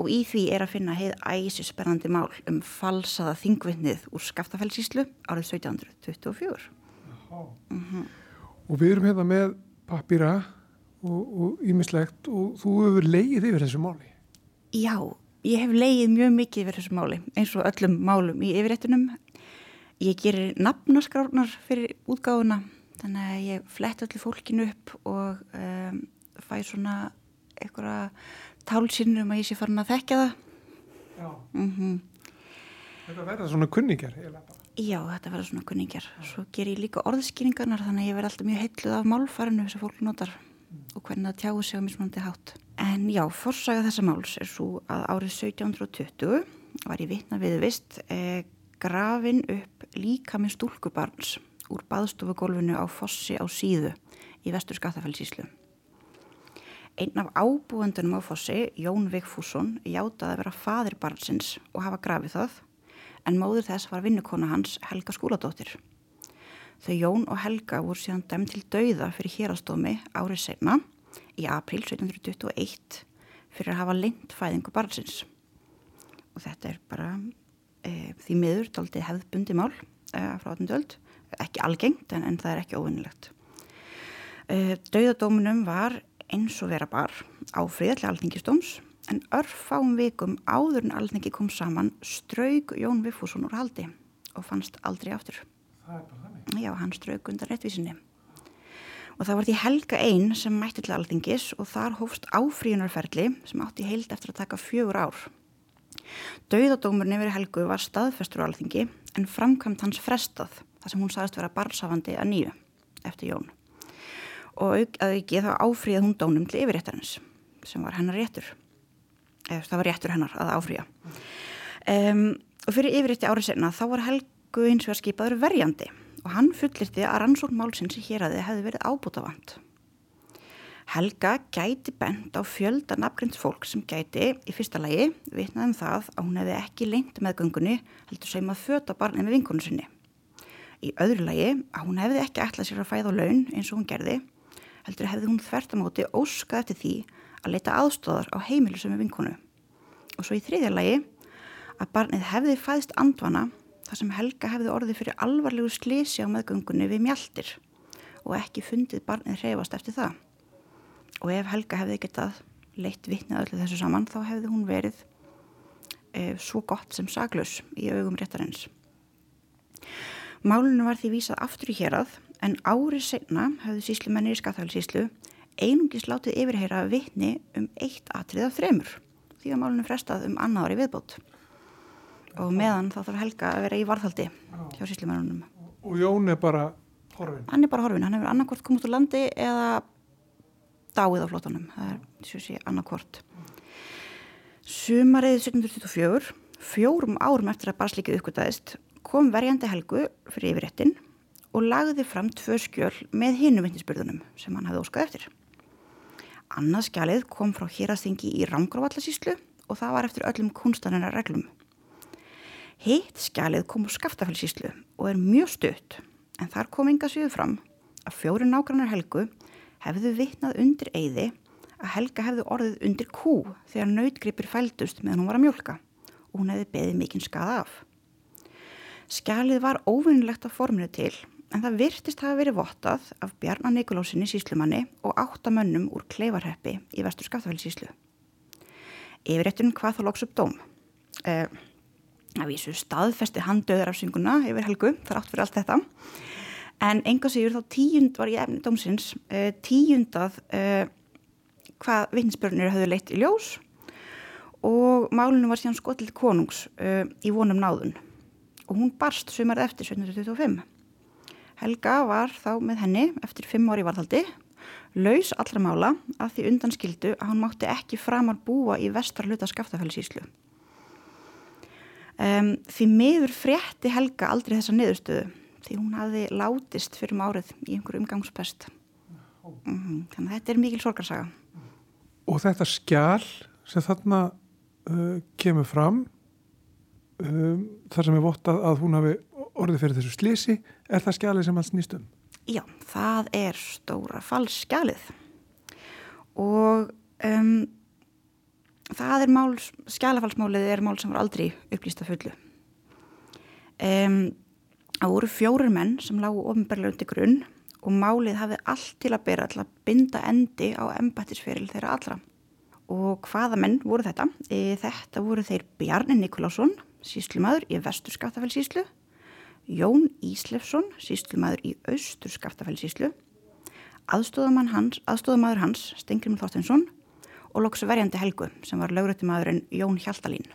og í því er að finna heið æsi spennandi mál um falsaða þingvinnið úr skaftafellsíslu árið 1724. Og við erum hérna með pappýra og ímislegt og, og þú hefur leið yfir þessu máli. Já, ég hef leið mjög mikið yfir þessu máli eins og öllum málum í yfirréttunum. Ég gerir nafnaskránar fyrir útgáfuna þannig að ég flett öllu fólkinu upp og um, fæ svona einhverja tálsinn um að ég sé farin að þekka það. Já. Mm Þetta verða svona kunningar. Já, þetta verður svona kunningjar. Svo ger ég líka orðskýringarnar þannig að ég verð alltaf mjög heitluð af málfarinu sem fólk notar og hvernig það tjáu sig á mismunandi hátt. En já, forsaga þessa máls er svo að árið 1720 var ég vitna við vist eh, grafin upp líka með stúlkubarns úr baðstofugólfinu á Fossi á síðu í vestur Skaftafellsíslu. Einn af ábúendunum á Fossi, Jón Vigfússon, játaði að vera fadir barnsins og hafa grafið það, en móður þess var vinnukona hans Helga Skúladóttir. Þau Jón og Helga voru síðan dæm til dauða fyrir hérastómi árið seinna í april 1721 fyrir að hafa lengt fæðingu barnsins. Og þetta er bara e, því miður daldið hefðbundi mál e, frá 18. öld, ekki algengt en, en það er ekki óvinnilegt. E, dauðadóminum var eins og vera bar á friðallega alþingistóms en örfáum vikum áður en alþingi kom saman strauk Jón Viffússon úr haldi og fannst aldrei aftur. Það er bara þannig. Já, hann strauk undan réttvísinni. Og það var því Helga einn sem mætti til alþingis og þar hófst áfríunarferli sem átti heild eftir að taka fjögur ár. Dauðadómurinn yfir Helgu var staðfestur á alþingi en framkvæmt hans frestað þar sem hún sagðist vera barsafandi að nýju eftir Jón. Og að ekki þá áfríðað hún dónum til yfirréttarins sem var hennar réttur. Eða það var réttur hennar að áfríða. Um, og fyrir yfirrétti árið senna þá var Helgu eins og að skipaður verjandi og hann fullirti að rannsókn málsins í hér að þið hefði verið ábútavand. Helga gæti bent á fjölda nafngrind fólk sem gæti í fyrsta lagi vitnað um það að hún hefði ekki lengt meðgöngunni heldur sem að föta barnið með vinkonu sinni. Í öðru lagi að hún hefði ekki ætlað sér að fæða á laun eins og hún gerði heldur hefði hún þvertamóti óskað eftir því að leita aðstóðar á heimilu sem er vinkonu. Og svo í þriðja lagi að barnið hefði fæðst andvana þar sem Helga hefði orðið fyrir alvarlegu slísi á meðgöngunni við mjaltir og ekki fundið barnið hreyfast eftir það. Og ef Helga hefði getað leitt vitnið öllu þessu saman þá hefði hún verið e, svo gott sem saglus í augum réttarins. Málinu var því vísað aftur í hérað en árið senna hefðu síslumenni í Skathælsíslu einungis látið yfirheyra vitni um eitt atrið af þremur því að málinu frestað um annað ári viðbót og meðan þá þarf Helga að vera í varðhaldi hjá síslumennunum. Og Jón er bara horfin. Hann er bara horfin, hann hefur annarkvort komið út úr landi eða dáið á flótunum, það er svo sé annarkvort. Sumarið 1724, fjórum árum eftir að barslíkið uppgötaðist, kom verjandi Helgu fyrir yfirréttin og lagði fram tvö skjöl með hinum vitnisspyrðunum sem hann hafði óskað eftir. Annað skjalið kom frá hérastingi í Rangrávallasíslu og það var eftir öllum kunstanina reglum. Hitt skjalið kom úr Skaftafellsíslu og er mjög stutt en þar kom enga síðu fram að fjóri nágrannar Helgu hefðu vitnað undir eyði að Helga hefðu orðið undir kú þegar nautgripir fældust meðan hún var að mjölka og hún hefði beðið mikinn skada af. Skjalið var óvinnilegt af forminu til en það virtist hafa verið vottað af Bjarnar Nikolósinni síslumanni og áttamönnum úr Kleifarheppi í vestur Skaftafellsíslu. Yfirrætturinn hvað þá loks upp dóm. Eh, að vísu staðfesti hann döðarafsinguna yfir helgu, þrátt fyrir allt þetta. En enga sigur þá tíund var í efni dómsins uh, tíundað uh, hvað vittnisbörnir höfðu leitt í ljós og málinu var síðan skotill konungs uh, í vonum náðun. Og hún barst sumarð eftir 1725 Helga var þá með henni eftir fimm ári varðhaldi laus allra mála að því undanskildu að hún mátti ekki framar búa í vestar hluta skaftafælsíslu Um, því miður frétti Helga aldrei þessa niðurstöðu því hún hafði látist fyrir um árið í einhverju umgangspest mm -hmm. þannig að þetta er mikil sorgarsaga. Og þetta skjál sem þarna uh, kemur fram um, þar sem er vottað að hún hafi orðið fyrir þessu slísi er það skjalið sem hann snýst um? Já, það er stóra falskjalið og um, það er mál, skjálafalsmálið er mál sem var aldrei upplýst að fullu. Um, það voru fjórir menn sem lágu ofinbarlega undir grunn og málið hafði allt til að bera til að binda endi á embættisferil þeirra allra. Og hvaða menn voru þetta? E, þetta voru þeir Bjarni Nikolásson, síslumadur í vestur skaftafellsíslu, Jón Íslefsson, síslumadur í austur skaftafellsíslu, aðstóðamadur hans, hans Stengrimur Þorstinsson og loksu verjandi Helgu sem var lögréttumadurinn Jón Hjaltalín.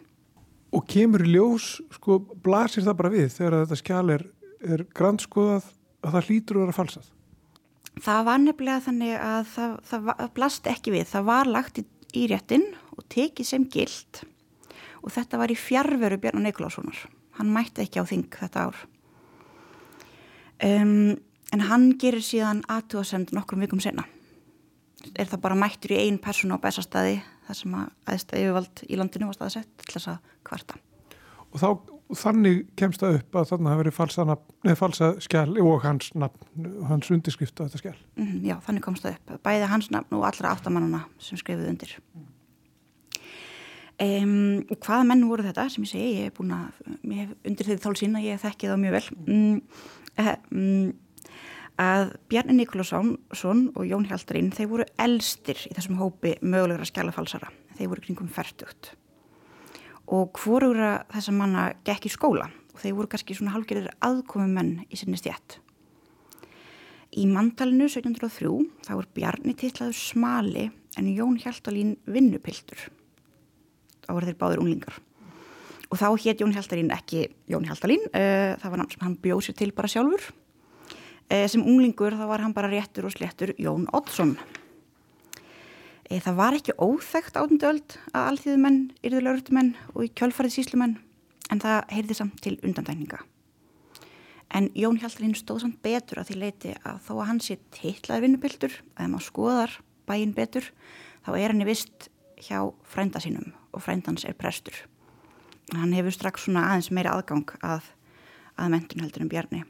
Og kemur ljós, sko, blasir það bara við þegar þetta skjál er, er grannskoðað að það hlýtur að vera falsað? Það var nefnilega þannig að það, það, það blasti ekki við. Það var lagt í, í réttin og tekið sem gild og þetta var í fjárveru Björn Nikolássonar. Hann mætti ekki á þing þetta ár. Um, en hann gerir síðan aðtúasend nokkrum vikum senna er það bara mættur í einn persónu á bestastæði þar sem að aðstæði yfirvald í landinu var staðsett til þess að kvarta. Og þá, þannig kemst það upp að þannig hafi verið falsa, nafn, falsa skjál og hans, nafn, hans undirskrift á þetta skjál. Mm -hmm, já, þannig komst það upp. Bæði hans nafn og allra áttamannuna sem skrifuð undir. Um, hvaða menn voru þetta sem ég segi, ég hef búin að, undir því þál sína, ég þekki það mjög vel. Mm, um, að Bjarni Nikolásson og Jón Hjaldarinn, þeir voru elstir í þessum hópi mögulegra skjálafalsara. Þeir voru kringum færtugt. Og hvorugra þessa manna gekk í skóla og þeir voru kannski svona halgerðir aðkomi menn í sinni stjætt. Í manntalinu 1703 þá er Bjarni tillaður smali en Jón Hjaldarín vinnupiltur. Þá voru þeir báður unglingar. Og þá hétt Jón Hjaldarín ekki Jón Hjaldarín, uh, það var náttúrulega hann bjóð sér til bara sjálfur sem unglingur þá var hann bara réttur og slettur Jón Oddsson. E, það var ekki óþægt átundöld að alþýðumenn, yrðulörutumenn og í kjölfarið síslumenn en það heyrði samt til undandækninga. En Jón Hjaldarinn stóð samt betur að því leiti að þó að hann sé teitlaði vinnupildur, að á skoðar bæin betur, þá er hann í vist hjá frænda sínum og frændans er prestur. Hann hefur strax svona aðeins meiri aðgang að, að mentun heldur en bjarni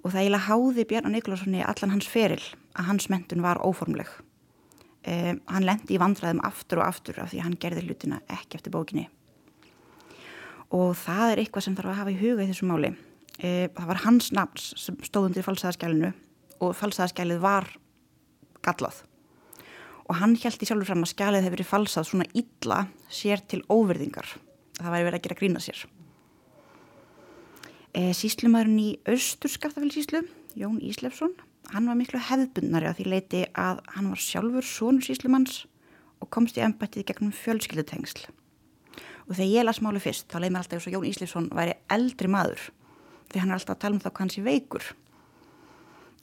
og það eiginlega háði Bjarnar Nikolásssoni allan hans feril að hans mentun var óformleg. Eh, hann lendi í vandræðum aftur og aftur af því hann gerði hlutina ekki eftir bókinni. Og það er eitthvað sem þarf að hafa í huga í þessu máli. Eh, það var hans nafns sem stóð undir falsaðaskælinu og falsaðaskælið var gallað. Og hann held í sjálfur fram að skælið hefur verið falsað svona illa sér til óverðingar. Það væri verið að gera grína sér. E, síslumadurinn í austur skaftafélsíslu, Jón Íslefsson, hann var miklu hefðbundnari á því leiti að hann var sjálfur sónur síslumanns og komst í ennbættið gegnum fjölskyldutengsl. Og þegar ég las máli fyrst, þá leið mér alltaf eins og Jón Íslefsson væri eldri maður, því hann er alltaf að tala um það hvað hann sé veikur.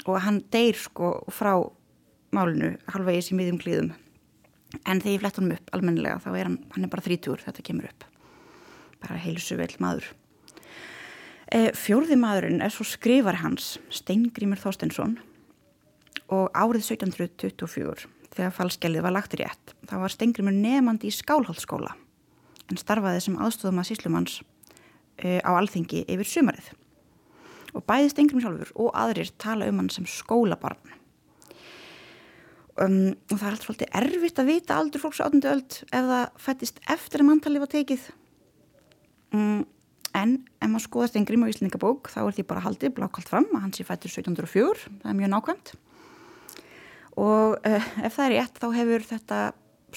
Og hann deyr sko frá málinu halvvegis í miðjum klíðum. En þegar ég flett honum upp almennilega, þá er hann, hann er bara 30, þetta kemur upp. Bara heilsu vel maður. E, fjórði maðurinn er svo skrifar hans, Steingrímur Þorstensson og árið 1724 þegar falskjælið var lagt í rétt þá var Steingrímur nefandi í skálhaldsskóla en starfaði sem aðstofum að síslumanns e, á alþingi yfir sumarið. Og bæði Steingrímur sjálfur og aðrir tala um hann sem skólabarn. Um, og það er alltaf svolítið erfitt að vita aldur fólks áttundu öld ef það fættist eftir að manntalið var tekið. Um En ef maður skoðast einn grím á Íslandingabók þá er því bara haldið blákalt fram að hans er fættur 1704, það er mjög nákvæmt. Og uh, ef það er rétt þá hefur þetta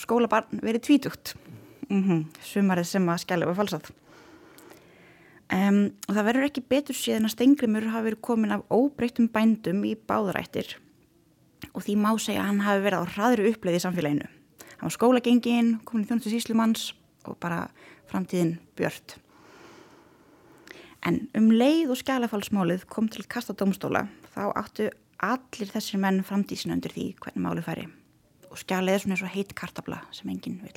skólabarn verið tvítugt, mm -hmm, sumarið sem að skæla var falsað. Um, og það verður ekki betur síðan að Stengrimur hafi verið komin af óbreyttum bændum í báðarættir og því má segja að hann hafi verið á hraðri uppleið í samfélaginu. Hann var skólagengin, komin í þjónustu síslumanns og bara framtíðin björt. En um leið og skjálafálsmálið kom til kasta dómstóla þá áttu allir þessir menn framtíðsina undir því hvernig málið færi. Og skjalið er svona eins og heit kartabla sem enginn vil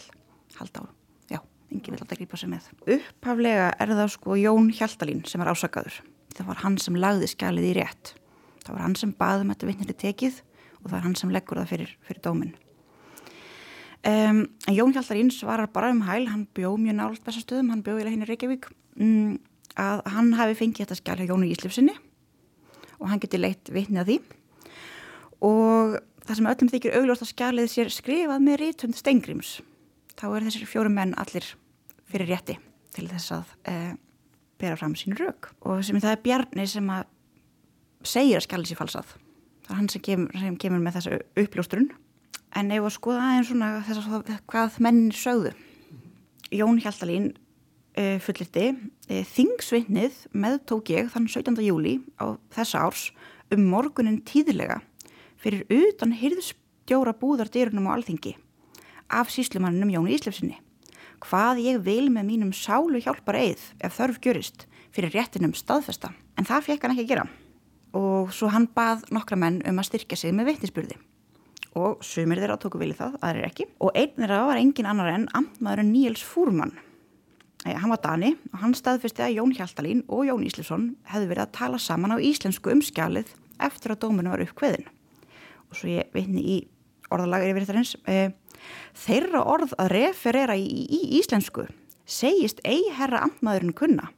halda á. Já, enginn vil alltaf grípa sig með. Upphaflega er það sko Jón Hjaltalín sem er ásakaður. Það var hann sem lagði skjalið í rétt. Það var hann sem baðum þetta vittnili tekið og það er hann sem leggur það fyrir, fyrir dóminn. Um, Jón Hjaltalín svarar bara um hæl, hann bjó mjög nált þessar stöðum, hann bjó í hérna Reykjavík, um, að hann hafi fengið þetta skjal hjá Jónu Íslifsinni og hann geti leitt vitni að því. Og það sem öllum þykir augljóst að skjalið sér skrifað með rítund Stengrims þá er þessir fjórum menn allir fyrir rétti til þess að e, bera fram sín rauk og sem það er Bjarni sem að segir að skjalið sér falsað. Það er hann sem kemur, sem kemur með þessa uppljóstrun. En ef að skoða aðeins svona þess að hvað menn sögðu. Jón Hjaltalín fullirti uh, Þingsvinnið meðtók ég þann 17. júli á þessa árs um morgunin tíðlega fyrir utan hyrðstjóra búðardýrunum á alþingi af síslumannum Jóni Íslefsinni hvað ég vil með mínum sálu hjálpar eið ef þörf gjörist fyrir réttinum staðfesta. En það fekk hann ekki að gera. Og svo hann bað nokkra menn um að styrkja sig með vitnisspurði og sumir þeirra tóku vilja það, aðrir ekki. Og einn þeirra var engin annar en amtmaðurinn Níels Fúrmann hann var Dani og hann staðfyrsti að Jón Hjaltalín og Jón Íslefsson hefðu verið að tala saman á íslensku umskjalið eftir að dóminu var uppkveðin og svo ég vitni í orðalagir yfir þarins e, þeirra orð að referera í, í íslensku segist ei herra amtmaðurinn kunna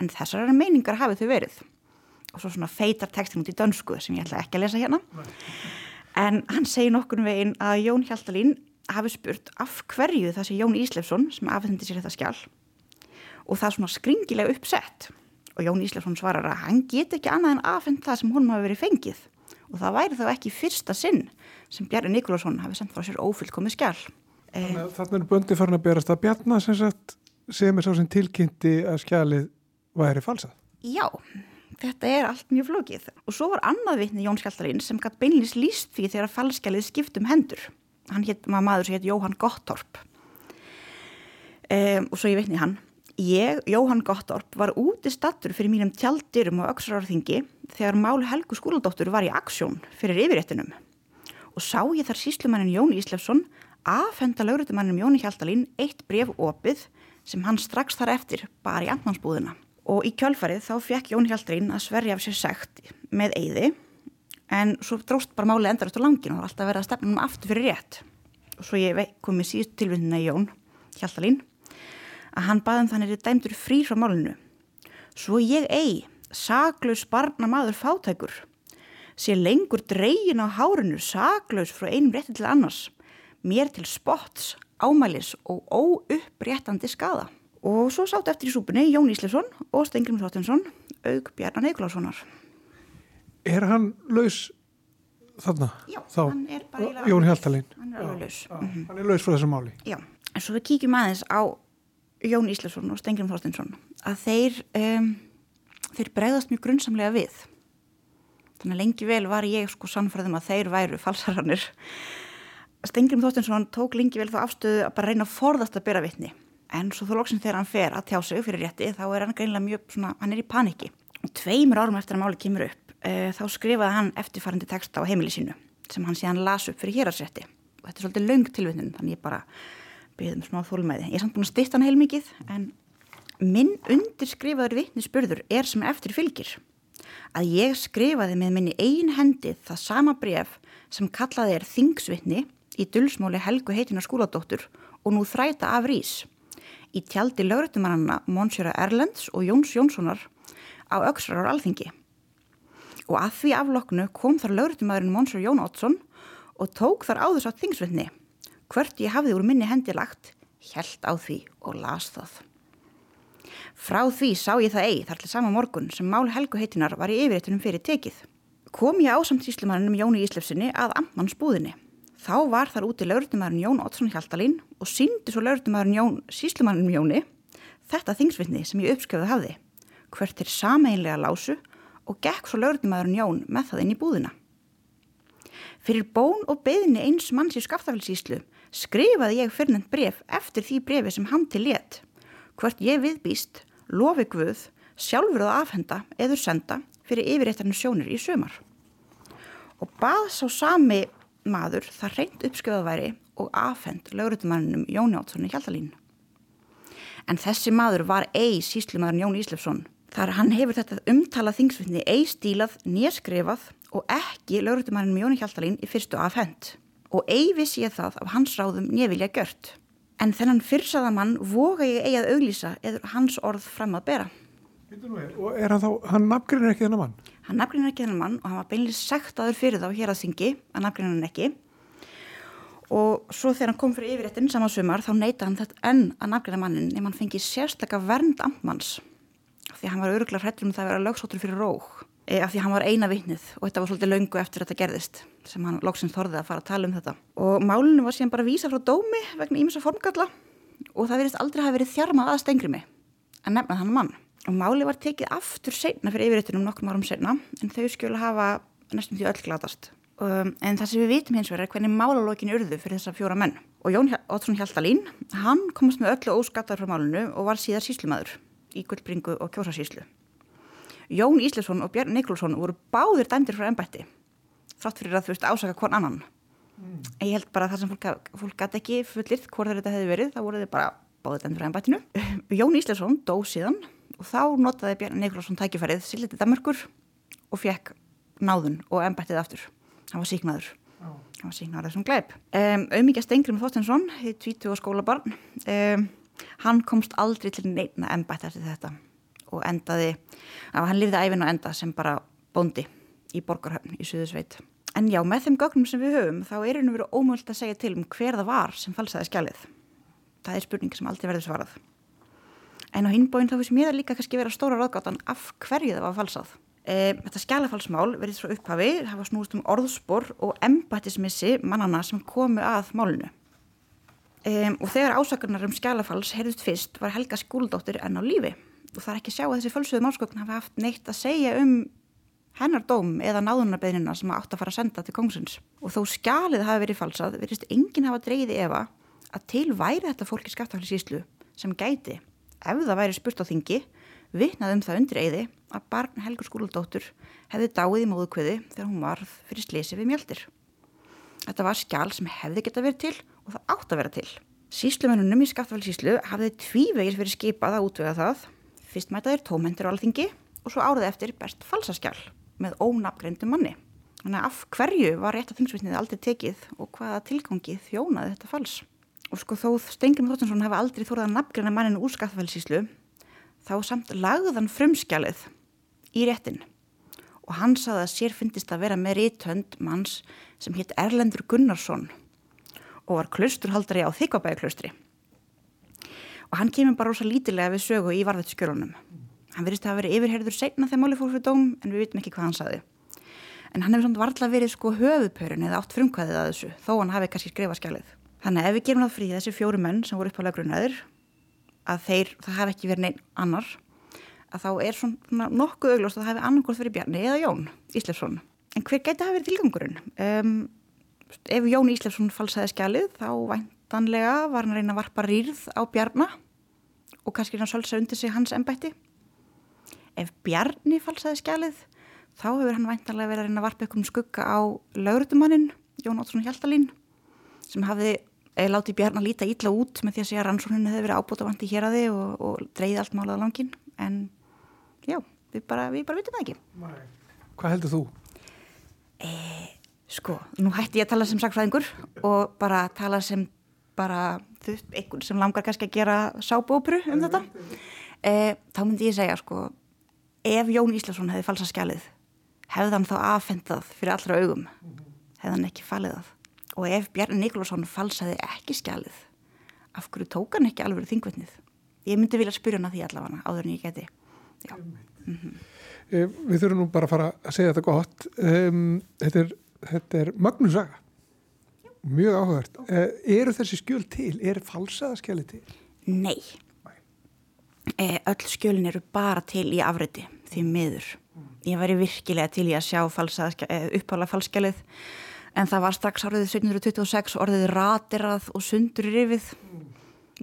en þessar meiningar hafið þau verið. Og svo svona feitar textin út í dönsku sem ég ætla ekki að lesa hérna. En hann segir nokkur veginn að Jón Hjaltalín hafi spurt af hverju þessi Jón Íslefsson sem afhendir sér þetta skjál og það er svona skringilega uppsett og Jón Íslefsson svarar að hann get ekki annað en afhend það sem honum hafi verið fengið og það væri þá ekki fyrsta sinn sem Bjarni Nikolásson hafi sendt frá sér ófullkomið skjál Þannig að Þannig er böndi farin að berast að Bjarnar sem, sagt, sem er sá sem tilkynnti að skjalið væri falsað. Já, þetta er allt mjög flókið. Og svo var annað vitni Jón Skjaldarinn sem gætt beinlis líst því þegar falskjalið skipt um hendur. Hann hétt, maður sem hétt Jóhann Gottorp. Um, og svo ég vitni hann. Ég, Jóhann Gottorp, var úti stattur fyrir mínum tjaldirum á Öksarárþingi þegar mál Helgu skúladóttur var í aksjón fyrir yfirréttinum. Og sá ég þar síslumannin Jón Íslefsson aðfenda lögrutumanninum Jóni Hjaltalín eitt bref opið sem hann strax þar eftir bar í andmansbúðina. Og í kjálfarið þá fekk Jón Hjaltalín að sverja af sér segt með eyði en svo dróst bara máli endar eftir langin og það var alltaf verið að stefna um aftur fyrir rétt. Og svo ég komið síðust tilvinnina í Jón Hjaltalín að hann baðum þannig er dæmdur frí frá málinu. Svo ég ei, saklaus barna maður fátækur, sé lengur dregin á hárinu saklaus frá einum rétti til annars, mér til spots, ámælis og óuppréttandi skada. Og svo sátt eftir í súpunni Jón Íslefsson og Stengrim Þortinsson, auk Bjarnar Eikulássonar. Er hann laus þarna? Já, Þá, hann er bara eiginlega Jón alveg- Hjaltalín. Hann er laus. Mhm. Hann er laus frá þessu máli. Já, en svo við kíkjum aðeins á Jón Íslefsson og Stengrim Þorstinsson að þeir, um, þeir bregðast mjög grunnsamlega við. Þannig að lengi vel var ég sko sannfærðum að þeir væru falsarannir. Stengrim Þorstinsson tók lengi vel þá afstöðu að bara reyna að forðast að bera vitni. En svo þó loksinn þegar hann fer að tjá sig fyrir rétti þá er hann greinlega mjög svona, hann er í paniki. Og tveimur árum eftir að máli kemur upp uh, þá skrifaði hann eftirfarandi texta á heimili sínu sem hann síðan las upp fyrir hérarsrétti. Og þetta er svolítið byggðum smá þólmæði. Ég er samt búin að styrta hann heilmikið en minn undirskrifaður vitnisspurður er sem eftir fylgir. Að ég skrifaði með minni ein hendi það sama bref sem kallaði er þingsvitni í dulsmóli Helgu heitina skúladóttur og nú þræta af rís. Í tjaldi lögrættumannana Monsjöra Erlends og Jóns Jónssonar á Öksrar á Alþingi. Og að því afloknu kom þar lögrættumæðurinn Monsjör Jón Oddsson og tók þar áður satt þingsvitni. Hvert ég hafði úr minni hendi lagt, hjælt á því og las það. Frá því sá ég það eigi þar til sama morgun sem mál Helgu heitinar var í yfirreitunum fyrir tekið. Kom ég ásamt síslumanninum Jóni Íslefsinni að amtmannsbúðinni. Þá var þar úti lögrutumæðurinn Jón Oddsson Hjaltalín og síndi svo lögrutumæðurinn Jón síslumanninum Jóni þetta þingsvitni sem ég uppskjöfði hafði. hvert er sameinlega lásu og gekk svo lögreglumæðurinn Jón með það inn í búðina. Fyrir bón og beðinni eins manns í skaftafelsíslu skrifaði ég fyrnend bref eftir því brefi sem hann til létt. Hvert ég viðbýst, lofi guð, sjálfur að afhenda eður senda fyrir yfirreittarnu sjónir í sömar. Og bað sá sami maður það reynd uppskjöðaværi og afhend lögreglumæðurinnum Jóni Átssoni Hjaldalín. En þessi maður var ei síslumadur Jón Íslefsson. Þar hann hefur þetta umtalað þingsvitni ei stílað, néskrifað og ekki lögréttumærinum Jóni Hjaltalín í fyrstu afhend. Og ei vissi ég það af hans ráðum névilja gjört. En þennan fyrrsaða mann voga ég eigi að auglýsa eða hans orð fram að bera. Og er hann þá, hann nafngrinir ekki þennan mann? Hann nafngrinir ekki þennan mann og hann var beinlega sektaður fyrir þá hér að þingi, að nafngrinir hann ekki. Og svo þegar hann kom fyrir yfirréttin saman sumar þá neyta hann þetta enn að nafngrina mannin ef hann fengi sérstakka vernd amtmanns því hann var öruglega hrættur um það að vera lögsóttur fyrir róg e, af því að hann var eina vitnið og þetta var svolítið löngu eftir þetta gerðist sem hann loksins þorðið að fara að tala um þetta og málinu var síðan bara vísa frá dómi vegna ímessa formgalla og það verist aldrei hafa verið þjarmað að stengrimi að nefna þann mann og máli var tekið aftur seinna fyrir yfirréttinum nokkrum árum seinna en þau skjölu hafa næstum því öll glatast Um, en það sem við vitum hins vegar er hvernig málalókin urðu fyrir þessa fjóra menn. Og Jón Ótsson Hjaltalín, hann komast með öllu óskattar frá málunu og var síðar síslumadur í Guldbringu og Kjósasíslu. Jón Íslefsson og Björn Niklússon voru báðir dæmdir frá ennbætti, þrátt fyrir að þú veist ásaka hvern annan. Mm. En ég held bara það sem fólk, fólk gæti ekki fullir hvort þetta hefði verið, þá voru þið bara báðir dæmdir frá ennbættinu. Jón Íslefsson dó síðan og þá notaði Björn Niklússon tækifærið sílitið Damörkur og fekk náðun og ennbættið aftur hann var síknaður oh. hann var síknaður þessum gleip um, auðmíkja Stengrim Þorstinsson hitt 20 og skólabarn um, hann komst aldrei til neina ennbætt eftir þetta og endaði að hann lifði æfin og enda sem bara bóndi í Borgarhöfn í Suðusveit en já, með þeim gögnum sem við höfum þá er henni verið ómöld að segja til um hver það var sem falsaði skjalið. Það er spurningi sem aldrei verður svarað. En á hinbóin þá finnst mér líka kannski vera stóra ráðgátan af hverju það var falsað. E, þetta skjálafalsmál verið svo upphafi, það var snúist um orðspor og embættismissi mannana sem komu að málunu. E, og þegar ásakarnar um skjálafals heyrðust fyrst var Helga skúldóttir enn á lífi og það er ekki að sjá að þessi fölsuðu málskökn hafi haft neitt að segja um hennar dóm eða náðunarbeðnina sem átt að fara að senda til kongsins. Og þó skjalið hafi verið falsað, verist enginn hafa dreyði efa að til væri þetta fólki skaftaflisíslu sem gæti, ef það væri spurt á þingi, vitnað um það undir eiði að barn Helgur skúldóttur hefði dáið í móðukviði þegar hún varð fyrir slisi við mjöldir. Þetta var skjál sem hefði geta verið til og það átt að vera til. Síslumennunum í skaftafælsíslu hafði tvívegir fyrir skipað að útvega það. Fyrst mætaðir tómendur á alþingi og svo árið eftir best falsaskjál með ónafgreindu manni. Þannig að af hverju var rétt að þingsvitnið aldrei tekið og hvaða tilgangi þjónaði þetta fals. Og sko þóð Stengrim Þortinsson hafa aldrei þórað að nafngreina manninu úr skaftafælsíslu þá samt lagðan frumskjalið í réttin og hann saði að sér fyndist að vera með rítönd manns sem hitt Erlendur Gunnarsson og var klusturhaldari á Þykvabæðiklustri og hann kemur bara ósa lítilega við sögu í varðveitskjölunum hann verist að hafa verið yfirherður segna þegar máli fór fyrir dóm en við vitum ekki hvað hann saði en hann hefur samt varðla verið sko höfupörun eða átt frumkvæðið að þessu þó hann hafi kannski skrifað skjalið þannig að ef við gerum það frí þessi fjóru menn sem voru uppálega grunnaður að þeir, það hafi ekki verið neinn annar að þá er svona nokkuð augljóst að það hafi annarkort verið Bjarni eða Jón Íslefsson. En hver geti hafi verið tilgangurinn? Um, ef Jón Íslefsson falsaði skjalið þá væntanlega var hann að reyna að varpa rýrð á Bjarna og kannski hann svolsa undir sig hans ennbætti. Ef Bjarni falsaði skjalið þá hefur hann væntanlega verið að reyna að varpa einhverjum skugga á laurdumannin Jón Ótsson Hjaltalín sem hafði láti Bjarn að líta ítla út með því að segja að rannsókninu hefði verið ábúta vant í hér að þið og, og dreyði allt málað langin en já, við bara, við bara vitum það ekki Nei. Hvað heldur þú? E, sko, nú hætti ég að tala sem sagfræðingur og bara tala sem bara, einhvern sem langar kannski að gera sábópru um þetta. E, þá myndi ég segja, sko ef Jón Íslasson hefði falsað skjalið hefði hann þá aðfendað fyrir allra augum? Hefði hann ekki falið það? Og ef Bjarni Nikolásson falsaði ekki skjalið af hverju tók hann ekki alveg þingvetnið? Ég myndi vilja spyrja hann að því allavega áður en ég geti mm -hmm. Við þurfum nú bara að fara að segja þetta gott. Um, þetta er, er Magnúsaga mjög áhugavert uh, eru þessi skjöl til? Er falsaða skjalið til? Nei e, öll skjölin eru bara til í afriti því miður. Ég væri virkilega til í að sjá falsa, e, upphála falskjalið en það var strax árið 1726 orðið ratirað og sundur í rifið.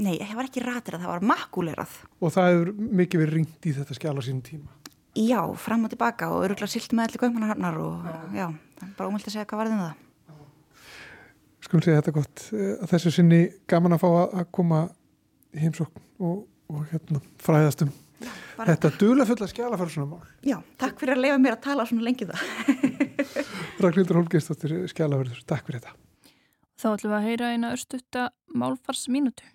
Nei, það var ekki ratirað, það var makulerað. Og það hefur mikið verið ringt í þetta skjala sínum tíma. Já, fram og tilbaka og öruglega silt með allir kaupmannarhafnar og já, það er bara ómöld að segja hvað varðum það. Skulum segja þetta gott. eh, Að þessu sinni gaman að fá að koma í heimsókn og, og hérna, fræðast um Bara, þetta dula fulla skjala fyrir svona mál. Já, takk fyrir að leifa mér að tala svona lengi það. Ragnhildur Holgeistóttir skjalaverður, takk fyrir þetta. Þá ætlum við að heyra eina örstutta málfarsmínútu.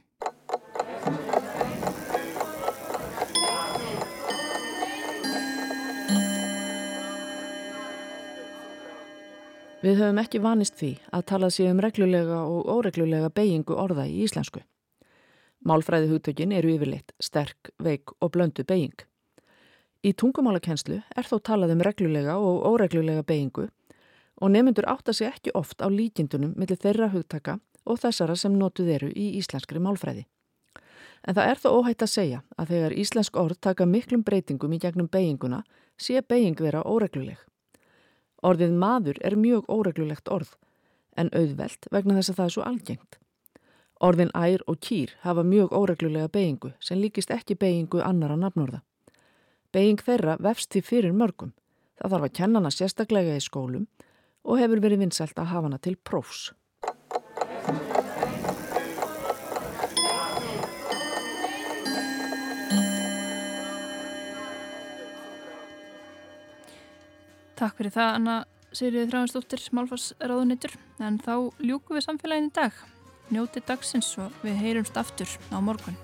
Við höfum ekki vanist því að talað sé um reglulega og óreglulega beigingu orða í íslensku. Málfræði hugtökin eru yfirleitt sterk, veik og blöndu beiging. Í tungumálakennslu er þó talað um reglulega og óreglulega beigingu og nefnendur átta sig ekki oft á líkindunum millir þeirra hugtaka og þessara sem notuð eru í íslenskri málfræði. En það er þó óhætt að segja að þegar íslensk orð taka miklum breytingum í gegnum beiginguna sé beiging vera óregluleg. Orðið maður er mjög óreglulegt orð, en auðvelt vegna þess að það er svo algengt. Orðin ær og kýr hafa mjög óreglulega beigingu sem líkist ekki beigingu annara nafnorða. Beiging þeirra vefst því fyrir mörgum. Það þarf að kenna hana sérstaklega í skólum og hefur verið vinsælt að hafa hana til prófs. Takk fyrir það, Anna Sigriði Þráinsdóttir, Málfars ráðunitur. En þá ljúku við samfélagin í dag. Njóti dagsins og við heyrumst aftur á morgun.